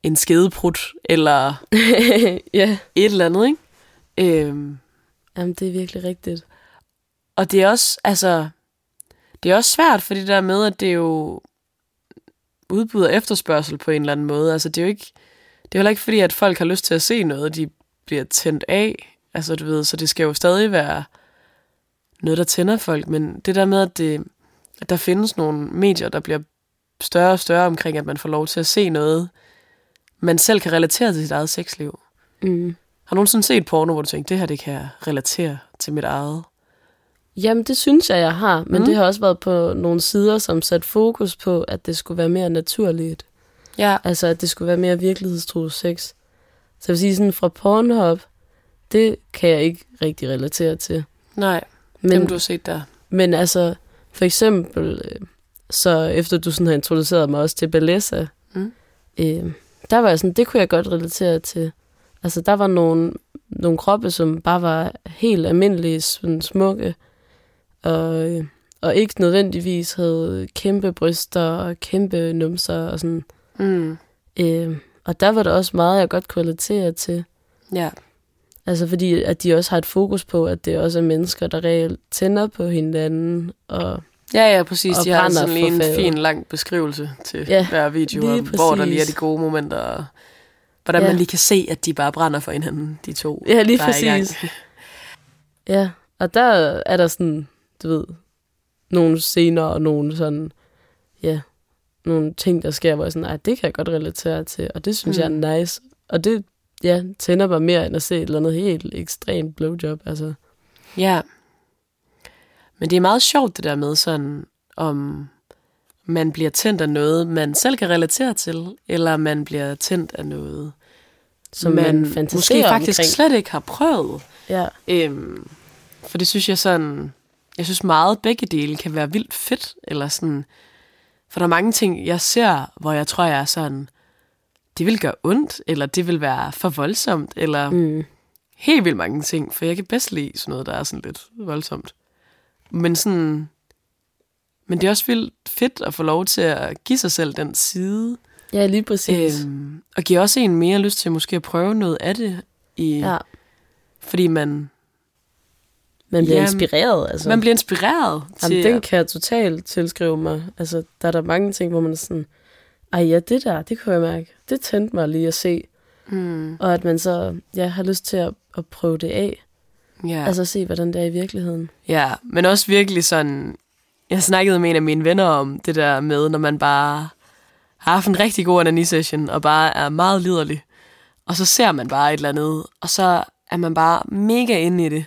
en skedeprut, eller (laughs) ja, et eller andet, ikke? Øhm, jamen det er virkelig rigtigt. og det er også, altså, det er også svært, fordi det der med, at det er jo udbud og efterspørgsel på en eller anden måde. Altså, det er jo ikke, det er heller ikke fordi, at folk har lyst til at se noget, de bliver tændt af. Altså, du ved, så det skal jo stadig være noget, der tænder folk. Men det der med, at, det, at der findes nogle medier, der bliver større og større omkring, at man får lov til at se noget, man selv kan relatere til sit eget sexliv. Mm. Har du nogensinde set porno, hvor du tænker, det her, det kan jeg relatere til mit eget? Jamen, det synes jeg, jeg har, men Mm. det har også været på nogle sider, som satte fokus på, at det skulle være mere naturligt. Ja. Altså, at det skulle være mere virkelighedstro sex. Så jeg vil sige, sådan fra Pornhub, det kan jeg ikke rigtig relatere til. Nej, Men, dem du har set der. men altså, for eksempel, øh, så efter du sådan har introduceret mig også til Bellessa, Mm. øh, der var jeg sådan, det kunne jeg godt relatere til. Altså, der var nogle, nogle kroppe, som bare var helt almindelige, sådan smukke, og, øh, og ikke nødvendigvis havde kæmpe bryster og kæmpe numser og sådan. Mm. Øh, og der var der også meget, jeg godt kunne relatere til. Ja. Altså fordi, at de også har et fokus på, at det også er mennesker, der reelt tænder på hinanden. Og Ja, ja, præcis. Og De har sådan lige en faget. fin, lang beskrivelse til Ja, hver video, og hvor der lige er de gode momenter, og hvordan Ja. man lige kan se, at de bare brænder for hinanden, de to. ja, lige præcis. (laughs) Ja, og der er der sådan, du ved, nogle scener og nogle sådan, ja, nogle ting, der sker, hvor jeg sådan, nej, det kan jeg godt relatere til, og det synes mm. jeg Mm. er nice. Og det, ja, tænder mig mere end at se et eller andet helt ekstremt blowjob, altså. Ja. Men det er meget sjovt det der med sådan, om man bliver tændt af noget, man selv kan relatere til, eller man bliver tændt af noget, Som man, man måske faktisk omkring. slet ikke har prøvet. Ja, Øhm, for det synes jeg sådan, jeg synes meget begge dele kan være vildt fedt, eller sådan, for der er mange ting, jeg ser, hvor jeg tror, jeg er sådan, det vil gøre ondt, eller det vil være for voldsomt, eller mm, helt vildt mange ting, for jeg kan bedst lide sådan noget, der er sådan lidt voldsomt. Men sådan, men det er også vildt fedt at få lov til at give sig selv den side, ja lige præcis. øhm, og give også en mere lyst til måske at prøve noget af det, i, ja. fordi man, Man bliver Jamen, inspireret. Altså. Man bliver inspireret til... Jamen, den kan jeg totalt tilskrive mig. Altså, der er der mange ting, hvor man er sådan, ej ja, det der, det kunne jeg mærke. Det tændte mig lige at se. mm, Og at man så ja, har lyst til at, at prøve det af. Ja. Altså se, hvordan det er i virkeligheden. ja, men også virkelig sådan... Jeg snakkede med en af mine venner om det der med, når man bare har haft en rigtig god onani-session, og bare er meget liderlig. Og så ser man bare et eller andet, og så er man bare mega inde i det.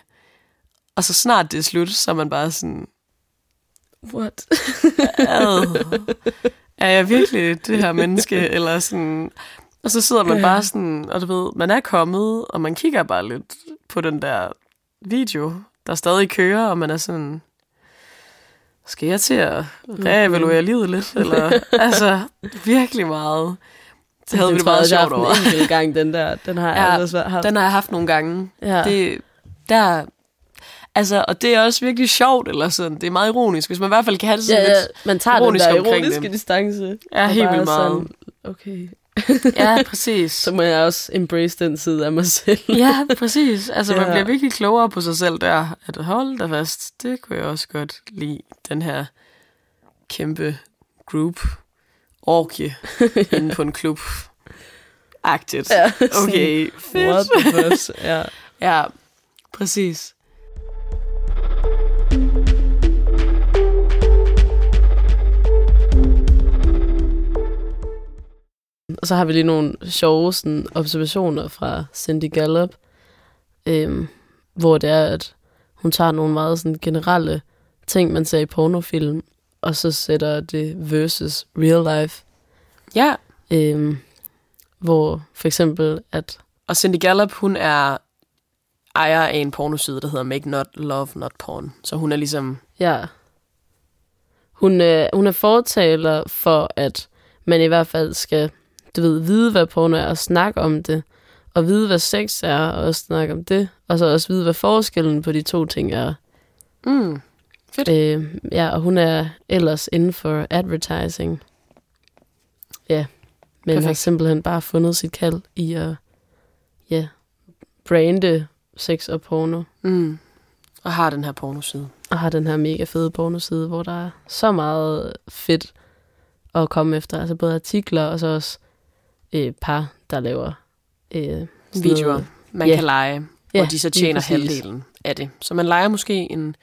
Og så snart det er slut, så er man bare sådan, What? (laughs) er jeg virkelig det her menneske? Eller sådan, og så sidder man bare sådan, og du ved, man er kommet, og man kigger bare lidt på den der video, der stadig kører, og man er sådan, skal jeg til at reevaluere livet lidt? (laughs) Eller, altså, virkelig meget. Det havde vi det meget sjovt over. En enkelt gang, den der. Den har jeg Ja, altså haft. Den har jeg haft nogle gange. ja. Det, der, altså, og det er også virkelig sjovt, eller sådan, det er meget ironisk, hvis man i hvert fald kan have det sådan ja, ja, lidt. man tager den ironisk der omkring ironiske det. distance. Ja, helt vildt meget. sådan, Okay. Ja, (laughs) præcis. Så må jeg også embrace den side af mig selv. ja, præcis. Altså, man Ja. bliver virkelig klogere på sig selv der. At hold da fast, det kunne jeg også godt lide, den her kæmpe group orgie (laughs) inde på en klub. Agtigt. Ja, Okay, What fedt. the fuck? Ja. (laughs) Ja, præcis. Og så har vi lige nogle sjove sådan, observationer fra Cindy Gallup, øhm, hvor det er, at hun tager nogle meget sådan, generelle ting, man ser i pornofilm, og så sætter det versus real life. Ja, Øhm, hvor for eksempel, at og Cindy Gallup, hun er ejer af en pornoside, der hedder Make Not Love Not Porn. Så hun er ligesom... Ja. Hun, øh, hun er fortaler for, at man i hvert fald skal, du ved, vide, hvad porno er, og snakke om det, og vide, hvad sex er, og også snakke om det, og så også vide, hvad forskellen på de to ting er. Mm, Fedt. Øh, ja, og hun er ellers inden for advertising. Ja, men Perfekt. har simpelthen bare fundet sit kald i at, ja, brande sex og porno. mm. Og har den her pornoside. og har den her mega fede pornoside, hvor der er så meget fedt at komme efter. Altså både artikler og så også øh, par, der laver øh, Videoer, noget. man Ja. kan lege, Ja, og de så tjener halvdelen af det. Så man leger måske en,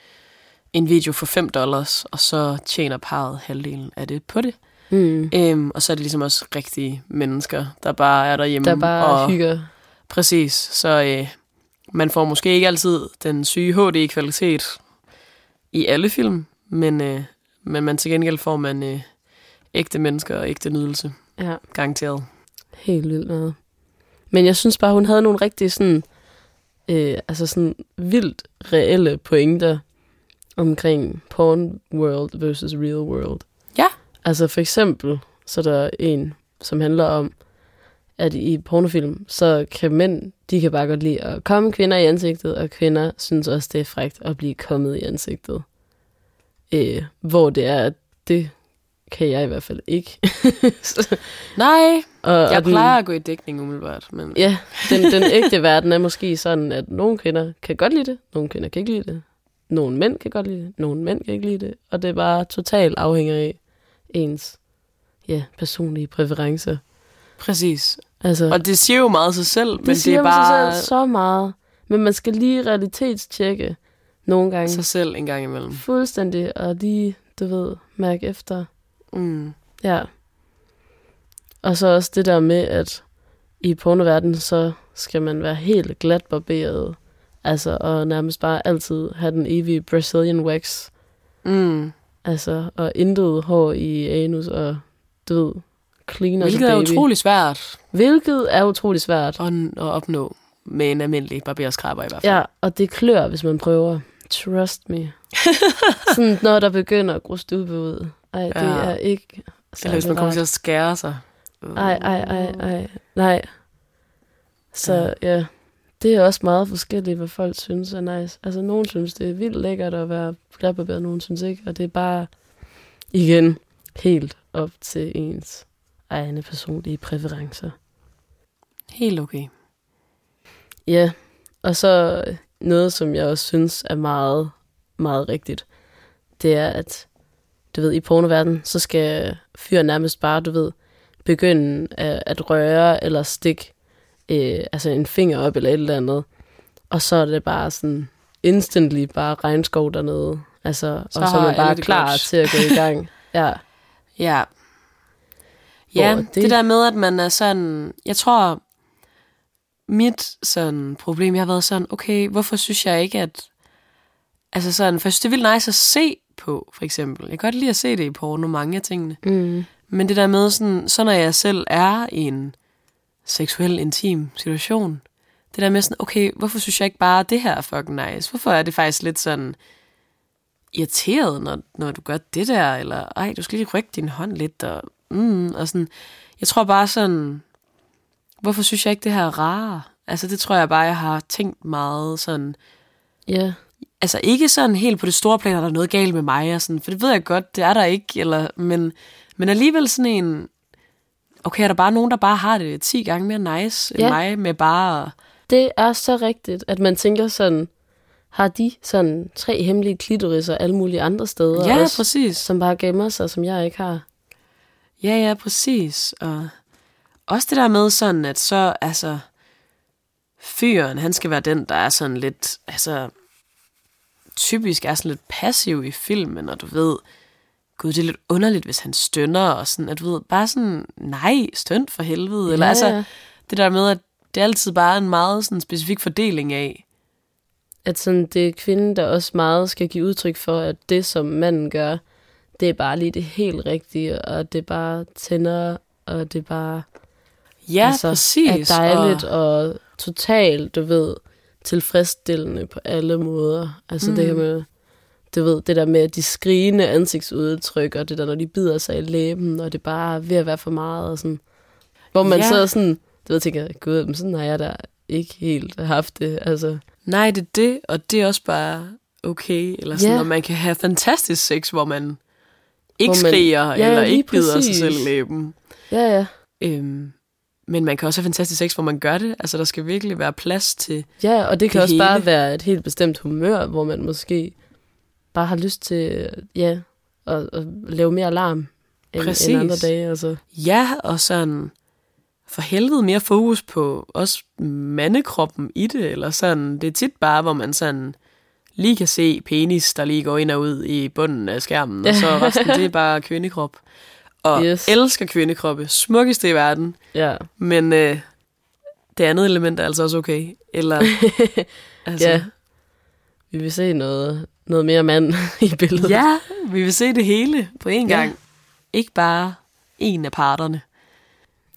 en video for 5 dollars, og så tjener parret halvdelen af det på det. Mm, Øhm, og så er det ligesom også rigtige mennesker, der bare er derhjemme. der bare og, hygger. Præcis, så øh, man får måske ikke altid den syge HD-kvalitet i alle film, men, øh, men man til gengæld får man øh, ægte mennesker og ægte nydelse, Ja, garanteret. Helt vildt noget. Men jeg synes bare, hun havde nogle rigtig sådan, øh, altså sådan vildt reelle pointer omkring porn world versus real world. Ja. Altså for eksempel, så er der en, som handler om, at i pornofilm, så kan mænd, de kan bare godt lide at komme kvinder i ansigtet, og kvinder synes også, det er frægt at blive kommet i ansigtet. Øh, hvor det er, at det kan jeg i hvert fald ikke. (laughs) Så- Nej, og, jeg og den- plejer at gå i dækning umiddelbart, men Ja, den, den ægte verden er måske sådan, at nogle kvinder kan godt lide det, nogle kvinder kan ikke lide det. Nogle mænd kan godt lide det, nogle mænd kan ikke lide det. Og det er bare totalt afhænger af ens ja, personlige præferencer. præcis. Altså, Og det siger jo meget sig selv, det men det er bare sig selv så meget. Men man skal lige realitetstjekke nogle gange. sig selv en gang imellem. Fuldstændig, og lige, du ved, mærke efter. Mm. Ja. Og så også det der med, at i pornoverdenen, så skal man være helt glat barberet. Altså, og nærmest bare altid have den evige Brazilian wax. Mm. Altså, og intet hår i anus, og du ved, clean Hvilket er baby. utrolig svært Hvilket er utrolig svært. at, at opnå med en almindelig barberskraber i hvert fald. Ja, og det klør, hvis man prøver. Trust me. (laughs) Sådan, når der begynder at gro stube ud. Ej, det Ja. er ikke... Eller hvis man kommer til at skære sig. Ej, ej, ej, ej. Nej. Så ja. ja, det er også meget forskelligt, hvad folk synes er nice. Altså, nogen synes, det er vildt lækkert at være glatbarberet, nogen synes ikke. Og det er bare, igen, helt op til ens egne personlige præferencer. Helt okay. Ja, og så noget, som jeg også synes er meget, meget rigtigt, det er, at du ved, i pornoverdenen, så skal fyren nærmest bare, du ved, begynde at, at røre eller stikke øh, altså en finger op eller et eller andet. Og så er det bare sådan instantly bare regnskov dernede. Altså, så og så er man bare klar godt. til at gå i gang. (laughs) ja. Ja. Ja, det... det der med, at man er sådan... Jeg tror, mit sådan problem, jeg har været sådan, okay, hvorfor synes jeg ikke, at... Altså sådan, synes, det er vildt nice at se på, for eksempel. Jeg kan godt lide at se det i porno, mange af tingene. Mm. Men det der med, sådan, så når jeg selv er i en seksuel, intim situation, det der med sådan, okay, hvorfor synes jeg ikke bare, at det her er fucking nice? Hvorfor er det faktisk lidt sådan irriteret, når, når du gør det der, eller ej, du skal lige rykke din hånd lidt, og, mm, og sådan. Jeg tror bare sådan, hvorfor synes jeg ikke, det her er rare? Altså, det tror jeg bare, jeg har tænkt meget sådan, ja. Yeah. Altså ikke sådan helt på det store plan, at der er noget galt med mig, og sådan, for det ved jeg godt, det er der ikke, eller, men, men alligevel sådan en, okay, er der bare nogen, der bare har det 10 gange mere nice end ja. mig, med bare... Det er så rigtigt, at man tænker sådan, har de sådan tre hemmelige klitoriser alle mulige andre steder ja, også, præcis. som bare gemmer sig, som jeg ikke har. Ja, ja, præcis. Og også det der med sådan, at så, altså, fyren, han skal være den, der er sådan lidt, altså, typisk er sådan lidt passiv i filmen, og du ved, gud, det er lidt underligt, hvis han stønner, og sådan, at du ved, bare sådan, nej, stønt for helvede, ja, eller altså, det der med, at det er altid bare en meget sådan specifik fordeling af, at sådan, det er kvinden, der også meget skal give udtryk for, at det, som manden gør, det er bare lige det helt rigtige, og det er bare tænder, og det er bare... Ja, altså, præcis. Er dejligt og... og totalt, du ved, tilfredsstillende på alle måder. Altså mm. det her med, du ved, det der med de skrigende ansigtsudtryk, og det der, når de bider sig i læben, og det er bare ved at være for meget, og sådan. Hvor man ja. så sådan, du ved, tænker, gud, men sådan har jeg da ikke helt haft det, altså. Nej, det er det, og det er også bare okay, eller sådan, yeah. og man kan have fantastisk sex, hvor man ikke hvor man, skriger, ja, eller ikke bider præcis. sig selv i læben. Ja, ja. Øhm, men man kan også have fantastisk sex, hvor man gør det. Altså, der skal virkelig være plads til Ja, og det kan det også hele. bare være et helt bestemt humør, hvor man måske bare har lyst til, ja, at, at lave mere alarm end, end andre dage. Altså. Ja, og sådan for helvede mere fokus på også mandekroppen i det, eller sådan. Det er tit bare, hvor man sådan lige kan se penis, der lige går ind og ud i bunden af skærmen, og så (laughs) resten, det er bare kvindekrop og yes. elsker kvindekroppe. Smukkeste i verden. Ja. Men øh, det andet element er altså også okay. Eller, (laughs) altså. Ja. Vi vil se noget, noget mere mand (laughs) i billedet. Ja, vi vil se det hele på én gang. Ja. Ikke bare en af parterne.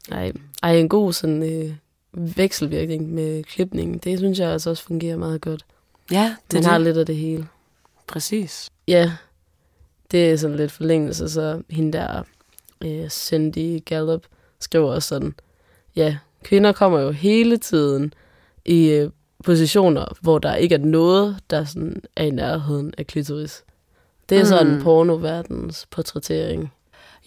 Nej, ej, en god sådan øh, vekselvirkning med klipningen, det synes jeg altså også fungerer meget godt. Ja, det Man det. har lidt af det hele. Præcis. Ja, det er sådan lidt forlængelse, så hende der øh, Cindy Gallup skriver også sådan, ja, kvinder kommer jo hele tiden i øh, positioner, hvor der ikke er noget, der sådan er i nærheden af klitoris. Det er mm. sådan pornoverdens portrættering.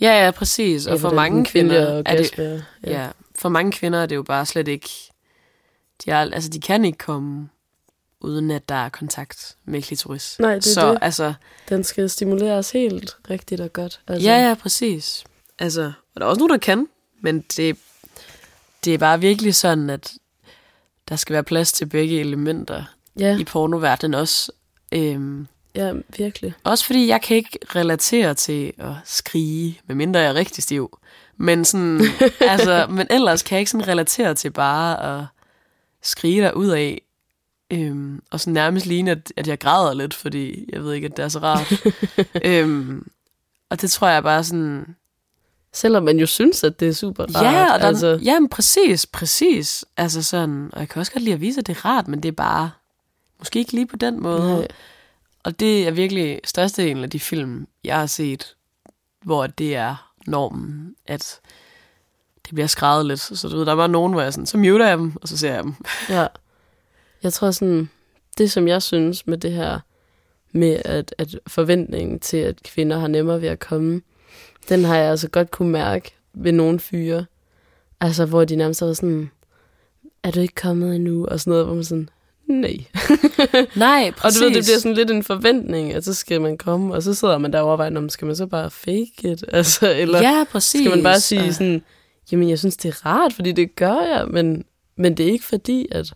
Ja, ja, præcis. Og for mange kvinder er det, ja. ja. for mange kvinder er det jo bare slet ikke, de, er, altså, de kan ikke komme uden at der er kontakt med klitoris. Nej, det er Så, det. Altså, Den skal stimuleres helt rigtigt og godt. Altså. Ja, ja, præcis. Altså, og der er også nogen, der kan, men det, det er bare virkelig sådan, at der skal være plads til begge elementer ja. i pornoverdenen også. Øhm, ja, virkelig. Også fordi jeg kan ikke relatere til at skrige, medmindre jeg er rigtig stiv. Men, sådan, (laughs) altså, men ellers kan jeg ikke sådan relatere til bare at skrige der ud af. Øhm, og så nærmest ligne, at, at jeg græder lidt, fordi jeg ved ikke, at det er så rart. (laughs) øhm, og det tror jeg bare sådan, Selvom man jo synes, at det er super rart. Ja, og der, altså. jamen præcis, præcis. Altså sådan, og jeg kan også godt lide at vise, at det er rart, men det er bare måske ikke lige på den måde. Nej. Og det er virkelig størstedelen af de film, jeg har set, hvor det er normen, at det bliver skrevet lidt. Så du ved, der var nogen, hvor jeg sådan, så muter jeg dem, og så ser jeg dem. (laughs) Ja. Jeg tror sådan, det som jeg synes med det her, med at, at forventningen til, at kvinder har nemmere ved at komme, den har jeg altså godt kunne mærke ved nogle fyre. Altså, hvor de nærmest var sådan, er du ikke kommet endnu? Og sådan noget, hvor man sådan, nej. (laughs) Nej, Og præcis. du ved, det bliver sådan lidt en forventning, at så skal man komme, og så sidder man der og overvejer, om skal man så bare fake it? (laughs) Altså, eller ja, præcis. skal man bare sige Og- sådan, jamen jeg synes, det er rart, fordi det gør jeg, men, men det er ikke fordi, at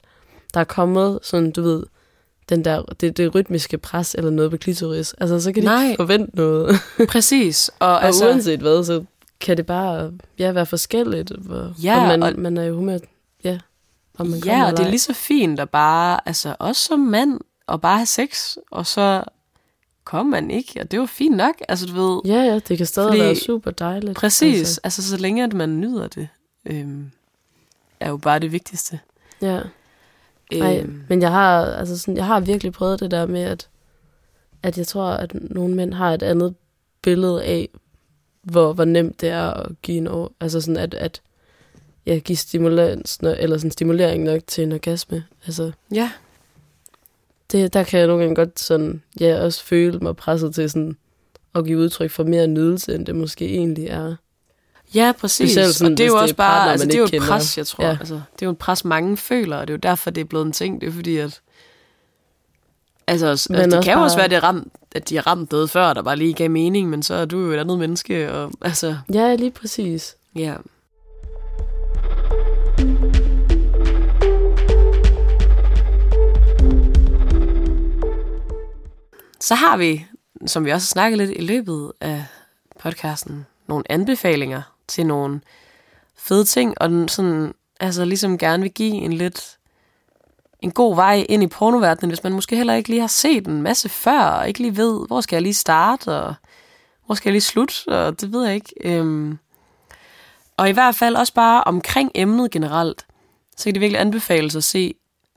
der er kommet sådan, du ved, den der, det, det rytmiske pres eller noget på klitoris. Altså, så kan de Nej. ikke forvente noget. (laughs) Præcis. Og, Og altså, uanset hvad, så kan det bare ja, være forskelligt. Hvor, Ja, og man, og- man er jo humør, ja, om man ja, og det er lige så fint at bare, altså også som mand, og bare have sex, og så kommer man ikke, og det jo fint nok, altså du ved. Ja, ja, det kan stadig Fordi- være super dejligt. præcis, Altså, altså. altså så længe at man nyder det, øhm, er jo bare det vigtigste. ja. Ej, Øhm, men jeg har, altså sådan, jeg har virkelig prøvet det der med, at, at jeg tror, at nogle mænd har et andet billede af, hvor, hvor nemt det er at give en år. Altså sådan, at, at ja, give stimulans, eller sådan stimulering nok til en orgasme. Altså, ja, det, der kan jeg nogle gange godt sådan, ja, også føle mig presset til sådan, at give udtryk for mere nydelse, end det måske egentlig er. Ja, præcis. Specielt sådan, og det er jo det er også bare, partnere, altså det er jo et kender. pres, jeg tror. Ja. Altså, det er jo et pres, mange føler, og det er jo derfor, det er blevet en ting. Det er fordi, at Altså, altså det også kan jo bare- også være, det ramt, at de har ramt noget før, der bare lige gav mening, men så er du jo et andet menneske, og altså, Ja, lige præcis. ja. Så har vi, som vi også har snakket lidt i løbet af podcasten, nogle anbefalinger til nogle fede ting, og den sådan, altså ligesom gerne vil give en lidt en god vej ind i pornoverdenen, hvis man måske heller ikke lige har set en masse før, og ikke lige ved, hvor skal jeg lige starte, og hvor skal jeg lige slutte, og det ved jeg ikke. Øhm, og i hvert fald også bare omkring emnet generelt, så kan det virkelig anbefales at se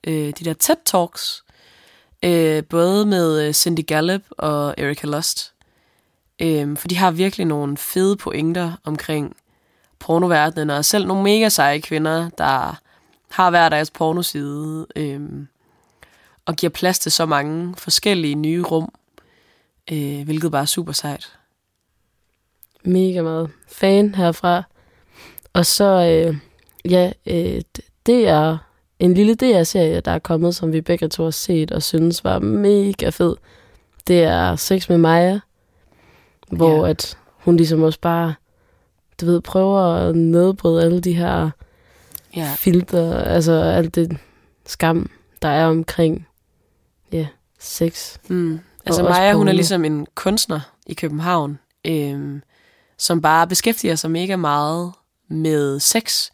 øh, de der TED-talks, øh, både med øh, Cindy Gallup og Erika Lust. Øh, for de har virkelig nogle fede pointer omkring pornoverdenen, og selv nogle mega seje kvinder, der har hver deres pornoside, øhm, og giver plads til så mange forskellige nye rum, øh, hvilket bare er super sejt. Mega meget fan herfra. Og så, øh, ja, øh, det er en lille DR-serie, der er kommet, som vi begge to har set og synes var mega fed. Det er Sex med Maja, hvor Ja. at hun ligesom også bare, du ved, prøver at nedbryde alle de her Ja, filter, altså alt det skam, der er omkring, ja, sex. Mm. Altså Maja, hun er ligesom en kunstner i København, øhm, som bare beskæftiger sig mega meget med sex.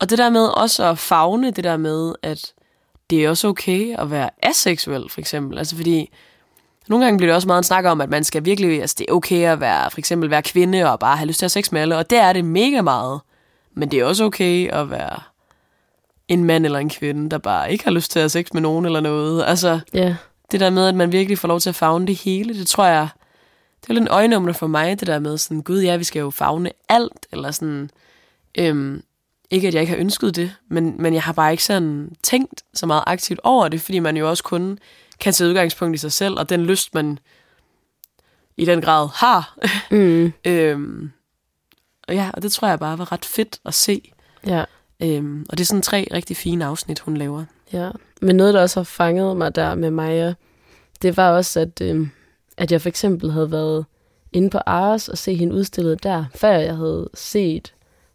Og det der med også at fagne det der med, at det er også okay at være aseksuel, for eksempel. Altså fordi, nogle gange bliver det også meget en snak om, at man skal virkelig, altså det er okay at være, for eksempel være kvinde og bare have lyst til at have sex med alle, og det er det mega meget. Men det er også okay at være en mand eller en kvinde, der bare ikke har lyst til at have sex med nogen eller noget. Altså, Ja, det der med, at man virkelig får lov til at fagne det hele, det tror jeg, det er lidt en øjenåbner for mig, det der med sådan, gud ja, vi skal jo fagne alt, eller sådan, øhm, ikke at jeg ikke har ønsket det, men, men jeg har bare ikke sådan tænkt så meget aktivt over det, fordi man jo også kun kan tage udgangspunkt i sig selv, og den lyst, man i den grad har. mm, (laughs) øhm, og ja, og det tror jeg bare var ret fedt at se. ja. Øhm, og det er sådan tre rigtig fine afsnit, hun laver. Ja, men noget, der også har fanget mig der med Maja, det var også, at, øh, at jeg for eksempel havde været inde på Ars og se hende udstillet der, før jeg havde set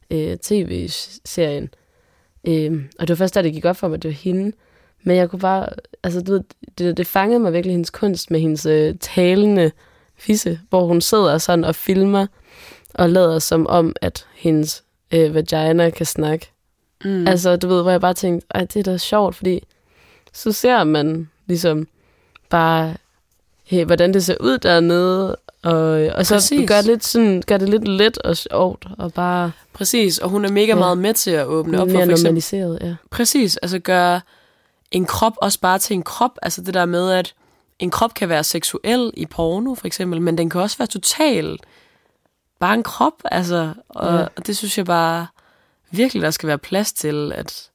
øh, tv-serien. Øh, og det var først da det gik op for mig, at det var hende. Men jeg kunne bare, altså du ved, det, det fangede mig virkelig hendes kunst med hendes øh, talende fisse, hvor hun sidder sådan og filmer og lader som om, at hendes øh, vagina kan snakke. Mm. Altså, du ved, hvor jeg bare tænkte, ej, det er da sjovt, fordi så ser man ligesom bare, hey, hvordan det ser ud dernede, og, og så Præcis. gør det, lidt sådan, gør det lidt let og sjovt, og bare Præcis, og hun er mega Ja. meget med til at åbne op for for eksempel normaliseret. Ja. Præcis, altså gøre en krop også bare til en krop. Altså det der med, at en krop kan være seksuel i porno for eksempel, men den kan også være total bare en krop. Altså, og, Ja. og det synes jeg bare virkelig, der skal være plads til, at,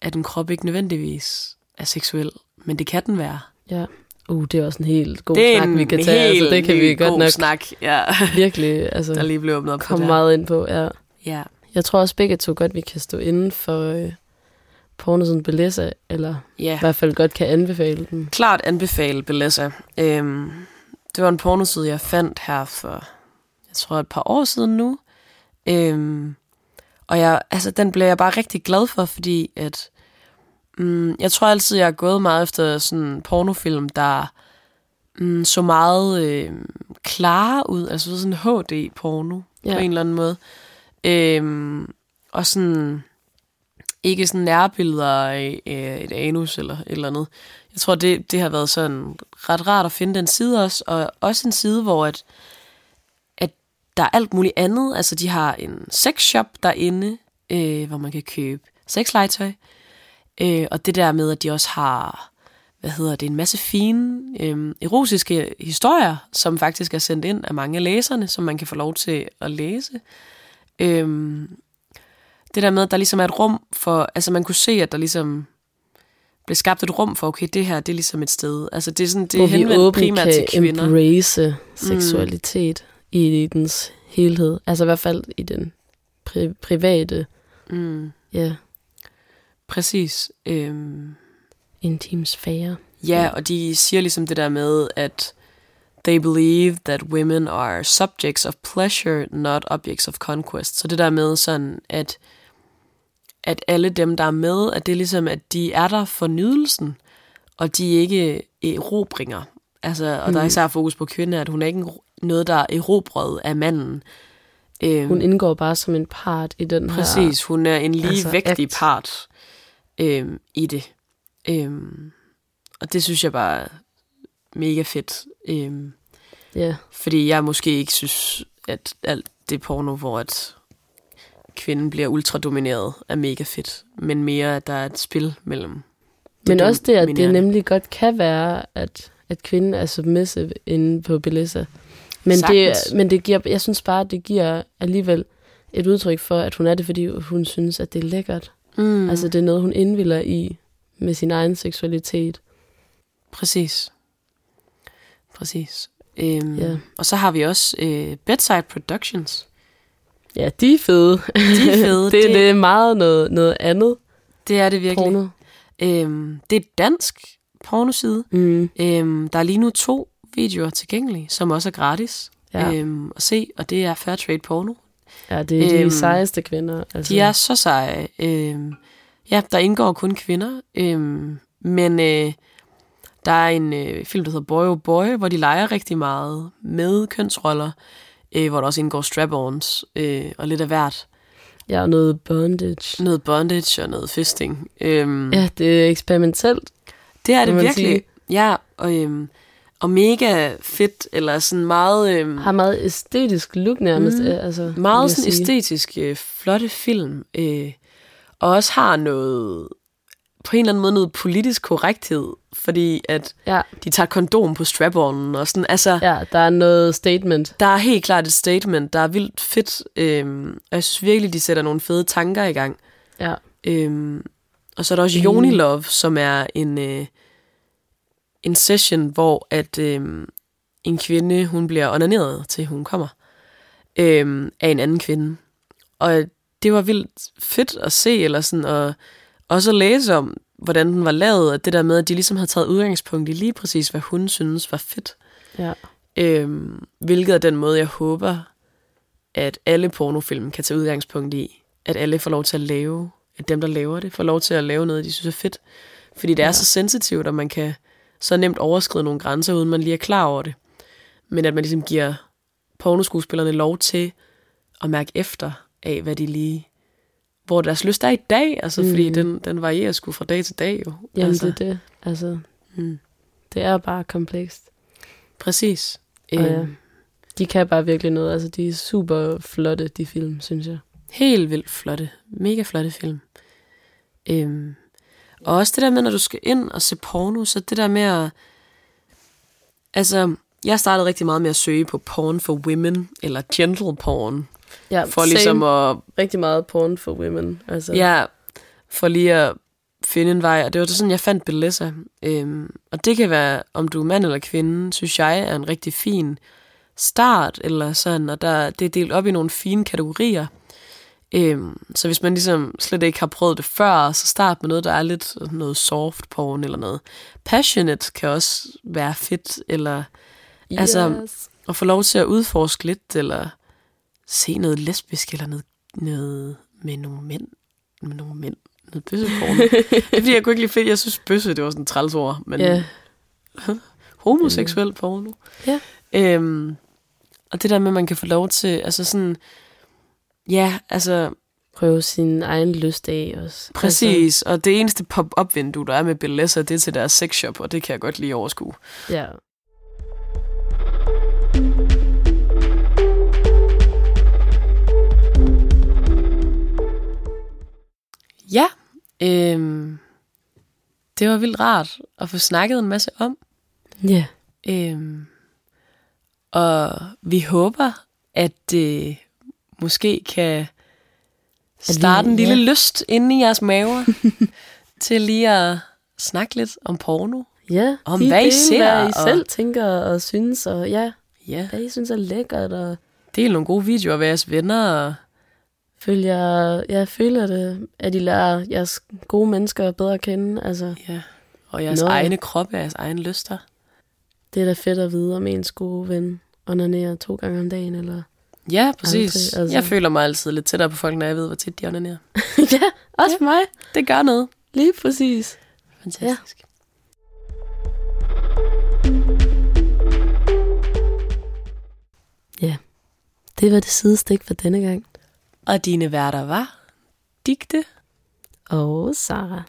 at en krop ikke nødvendigvis er seksuel, men det kan den være. ja. Uh, det er også en helt god det er snak, vi kan tage. helt Altså, det kan vi godt god nok snak, ja, (laughs) virkelig altså, der lige blev åbnet op komme meget ind på. Ja. Ja. Jeg tror også begge to godt, vi kan stå inden for øh, pornosiden Belessa, eller Ja, i hvert fald godt kan anbefale den. klart anbefale Belessa. Øhm, det var en pornoside, jeg fandt her for, jeg tror, et par år siden nu. Øhm, og jeg, altså, den blev jeg bare rigtig glad for, fordi at, mm, jeg tror altid, jeg har gået meget efter sådan en pornofilm, der mm, så meget øh, klare ud, altså sådan HD-porno. Ja. på en eller anden måde. Øhm, og sådan ikke sådan nærbilleder af et anus eller et eller andet. Jeg tror, det, det har været sådan ret rart at finde den side også, og også en side, hvor at, at der er alt muligt andet. Altså, de har en sexshop derinde, øh, hvor man kan købe sexlegetøj. Øh, og det der med, at de også har, hvad hedder det, en masse fine øh, erotiske historier, som faktisk er sendt ind af mange af læserne, som man kan få lov til at læse. Øh, det der med, at der ligesom er et rum for, altså man kunne se, at der ligesom blev skabt et rum for, okay, det her, det er ligesom et sted. Altså det er sådan, det er henvendt primært kan til kvinder. embrace seksualitet mm. i dens helhed. Altså i hvert fald i den pri- private, Mm, ja, præcis. Øhm, intim sfære. ja, og de siger ligesom det der med, at they believe that women are subjects of pleasure, not objects of conquest. Så det der med sådan, at at alle dem, der er med, at det er ligesom, at de er der for nydelsen, og de er ikke erobringer. Altså, og mm. der er især fokus på kvinder, at hun er ikke noget, der er erobret af manden. Øhm, Hun indgår bare som en part i den her... Præcis, hun er en lige altså, act. part øhm, i det. Øhm, og det synes jeg bare er mega fedt. Øhm, Ja, fordi jeg måske ikke synes, at alt det porno, hvor at kvinden bliver ultradomineret, er mega fedt. Men mere, at der er et spil mellem men også det, at det nemlig godt kan være, at, at kvinden er submissive inde på Belissa. Men det, men det giver, jeg synes bare, at det giver alligevel et udtryk for, at hun er det, fordi hun synes, at det er lækkert. Mm. Altså, det er noget, hun indvilder i med sin egen seksualitet. Præcis. Præcis. Øhm, Ja. Og så har vi også øh, Bedside Productions. Ja, de er fede. De er (laughs) fede. det, Det- det er meget noget, noget andet Det er det virkelig. porno. Øhm, det er et dansk pornoside. Mm. Øhm, der er lige nu to videoer tilgængelige, som også er gratis Ja. øhm, at se, og det er Fairtrade Porno. ja, det er de Øhm, sejeste kvinder. Altså. De er så seje. Øhm, ja, der indgår kun kvinder, øhm, men øh, der er en øh, film, der hedder Boy Oh Boy, hvor de leger rigtig meget med kønsroller, øh, hvor der også indgår strap-ons øh, og lidt af hvert. Ja, og noget bondage. Noget bondage og noget fisting. Øhm, Ja, det er eksperimentelt. Det er det virkelig. sige. Ja, og, øhm, og mega fedt, eller sådan meget, øhm, Har meget æstetisk look nærmest. Mm. Mm. Altså, meget sådan sige. æstetisk øh, flotte film. Øh, og også har noget, på en eller anden måde noget politisk korrekthed, fordi at Ja, de tager kondom på strap og sådan. Altså, ja. der er noget statement. der er helt klart et statement, der er vildt fedt, øhm, og jeg synes virkelig, de sætter nogle fede tanker i gang. Ja. Øhm, og så er der også Enig. Yoni Love, som er en, øh, en session, hvor at øh, en kvinde, hun bliver onaneret til hun kommer øh, af en anden kvinde. Og det var vildt fedt at se, eller sådan, og også at læse om, hvordan den var lavet, og det der med, at de ligesom havde taget udgangspunkt i lige præcis, hvad hun synes var fedt. Ja. Øhm, hvilket er den måde, jeg håber, at alle pornofilm kan tage udgangspunkt i. At alle får lov til at lave, at dem, der laver det, får lov til at lave noget, de synes er fedt. Fordi det er Ja. så sensitivt, og man kan så nemt overskride nogle grænser, uden man lige er klar over det. Men at man ligesom giver pornoskuespillerne lov til at mærke efter af, hvad de lige hvor deres lyst er i dag, altså, mm. fordi den, den varierer sgu fra dag til dag jo. Jamen, altså, det er det. Altså, Mm, det er bare komplekst. præcis. Og ja. Øhm, De kan bare virkelig noget. Altså, de er super flotte, de film, synes jeg. Helt vildt flotte. Mega flotte film. Øhm, og også det der med, når du skal ind og se porno, så det der med at... Altså, jeg startede rigtig meget med at søge på porn for women, eller gentle porn, Ja, for ligesom at... Rigtig meget porn for women. Altså, Ja, for lige at finde en vej. Og det var sådan, jeg fandt Belissa. Øhm, og det kan være, om du er mand eller kvinde, synes jeg er en rigtig fin start, eller sådan, og der, det er delt op i nogle fine kategorier. Øhm, så hvis man ligesom slet ikke har prøvet det før, så start med noget, der er lidt noget soft porn eller noget. Passionate kan også være fedt, eller Altså, at få lov til at udforske lidt, eller se noget lesbisk, eller noget, noget med nogle mænd. Med nogle mænd. Noget bøsseporno. (laughs) det er fordi, jeg kunne ikke lide fedt. Jeg synes, bøsse, det var sådan et træls ord. Men Ja, (laughs) homoseksuel porno. Ja. Øhm, og det der med, at man kan få lov til, altså sådan, ja, altså prøve sin egen lyst af også. præcis. Altså, og det eneste pop-up-vindue, der er med Bellessa, det er til deres sexshop, og det kan jeg godt lige overskue. Ja. Ja, øhm, det var vildt rart at få snakket en masse om. Ja. Øhm, og vi håber, at det måske kan starte en lille ja. lyst inde i jeres maver (laughs) til lige at snakke lidt om porno. Ja, Om de hvad I dele, ser, hvad I og- selv tænker og synes, og ja, Ja, hvad I synes er lækkert, og del nogle gode videoer af jeres venner. Og, følger, jeg føler det, at I lærer jeres gode mennesker bedre at kende. Altså, ja, og jeres ja. egne kroppe, jeres egne lyster. det er da fedt at vide, om ens gode ven onanerer to gange om dagen, eller... Ja, præcis. Aldrig, altså. Jeg føler mig altid lidt tættere på folk, når jeg ved, hvor tit de onanerer. (laughs) ja, også ja. mig. Det gør noget. Lige præcis. Fantastisk. Ja. Det var det sidestik for denne gang. Og dine værter var Digte Og Sarah.